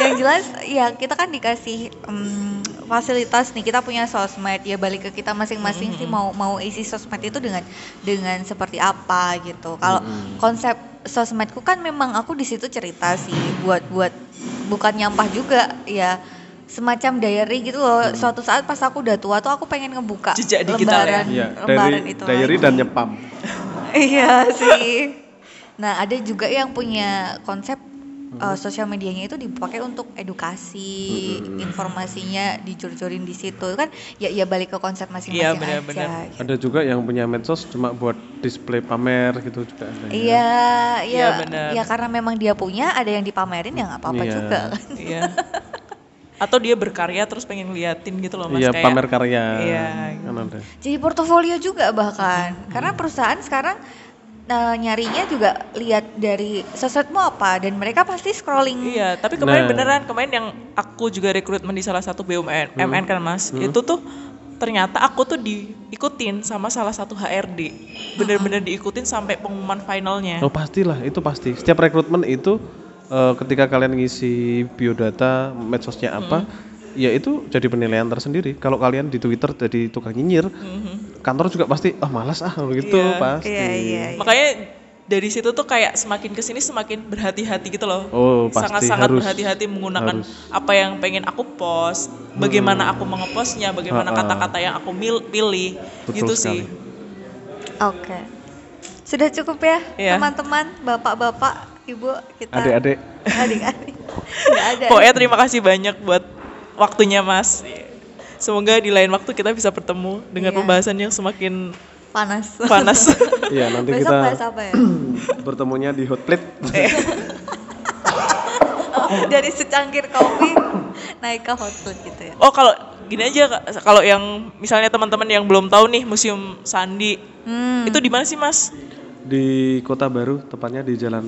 Yang jelas ya kita kan dikasih em, fasilitas nih kita punya sosmed ya balik ke kita masing-masing sih mau mau isi sosmed itu dengan dengan seperti apa gitu. Kalau Mm-mm. konsep sosmedku kan memang aku di situ cerita sih buat buat bukan nyampah juga ya semacam diary gitu loh. Suatu saat pas aku udah tua tuh aku pengen ngebuka Jejak digital ya? lembaran lembaran dari itu diary lagi. dan nyepam. Iya sih. Nah, ada juga yang punya konsep uh, sosial medianya itu dipakai untuk edukasi, Hmm. informasinya dijor-jorin di situ kan ya ya balik ke konsep masing-masing Iya, aja. benar-benar. gitu. Ada juga yang punya medsos cuma buat display pamer gitu juga ada. ya. Iya, iya, Iya, benar. ya karena memang dia punya, ada yang dipamerin ya nggak apa-apa Iya. juga kan. Iya. Atau dia berkarya terus pengen liatin gitu loh Mas Iya, kayak pamer karya. Iya. Kan ada. Jadi portofolio juga bahkan, Hmm. karena perusahaan sekarang uh, nyarinya juga lihat dari sosmedmu apa dan mereka pasti scrolling. Iya, tapi kemarin Nah. beneran kemarin yang aku juga rekrutmen di salah satu BUMN, Hmm. MN kan Mas. Itu tuh ternyata aku tuh diikutin sama salah satu HRD. Bener-bener diikutin sampai pengumuman finalnya. Oh pastilah, itu pasti. Setiap rekrutmen itu eh, ketika kalian ngisi biodata medsosnya apa, ya itu jadi penilaian tersendiri. Kalau kalian di Twitter jadi tukang nyinyir, Mhm. kantor juga pasti ah malas ah gitu Iya, pasti. Iya, iya, iya. Makanya dari situ tuh kayak semakin ke sini semakin berhati-hati gitu loh. Oh pasti Sangat-sangat harus. berhati-hati menggunakan harus. apa yang pengen aku post, bagaimana aku mengepostnya, bagaimana Ha-ha. kata-kata yang aku mil- pilih, Betul gitu sekali. sih. Oke. Sudah cukup ya, Iya. teman-teman, bapak-bapak, ibu, kita Adik-adik, adik-adik. Pokoknya terima kasih banyak buat waktunya Mas. Semoga di lain waktu kita bisa bertemu dengan Iya. pembahasan yang semakin panas. panas. iya nanti Besok kita bahas apa ya? bertemunya di hot plate. Dari secangkir kopi naik ke hot plate gitu ya. oh kalau gini aja kalau yang misalnya teman-teman yang belum tahu nih Museum Sandi Hmm. itu di mana sih Mas? di Kota Baru, tepatnya di Jalan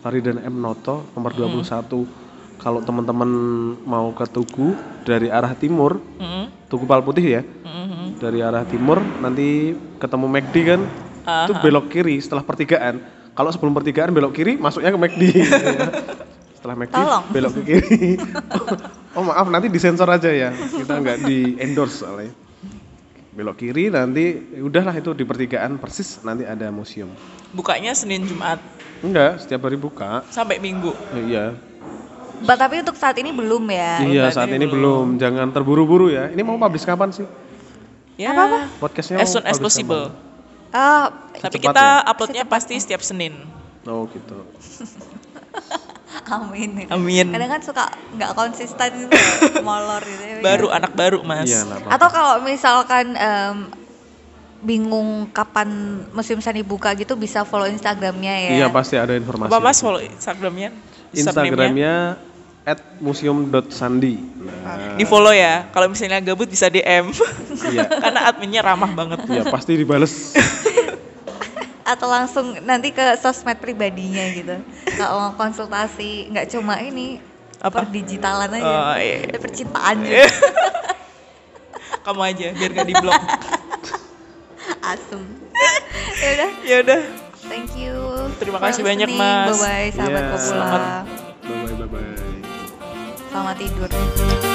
Faridan M Noto nomor Hmm. 21. Kalau teman-teman mau ke Tugu dari arah timur, Mm-mm. Tugu Pal Putih ya, Mm-mm. dari arah timur nanti ketemu McD kan, itu Aha. belok kiri setelah pertigaan. Kalau sebelum pertigaan belok kiri, masuknya ke McD. setelah McD Tolong. belok ke kiri. oh maaf nanti disensor aja ya, kita nggak di endorse soalnya. Belok kiri nanti udahlah itu di pertigaan persis nanti ada museum. Bukanya Senin Jumat Enggak, setiap hari buka. sampai Minggu. Eh, iya. Ba- tapi untuk saat ini belum ya. iya, saat saat ini ini belum. Jangan terburu-buru ya. Ini mau publish kapan sih? Ya, Apa-apa? Podcastnya as soon as possible. kapan? Ah, Tapi kita uploadnya pasti setiap Senin. Oh gitu. amin. Amin. Kadang kan suka nggak konsisten gitu, molor gitu ya. Baru anak baru Mas. Iya. Atau kalau misalkan em, bingung kapan musim sani buka gitu bisa follow Instagramnya ya. Iya, pasti ada informasi. Apa Mas follow Instagramnya? Instagramnya at museum.sandi. Nah, Di follow ya. Kalau misalnya gabut bisa DM. Iya. Karena adminnya ramah banget. Iya, pasti dibales. Atau langsung nanti ke sosmed pribadinya gitu. Kalau mau konsultasi nggak cuma ini Apa? per digitalan aja. Oh, iya. Ada percintaan juga. Kamu aja biar gak diblok. Asem. ya udah, ya udah. thank you. Terima kasih banyak. Mas. Bye bye sahabat Iya. Popula. Selamat. Bye bye bye bye. Selamat tidur.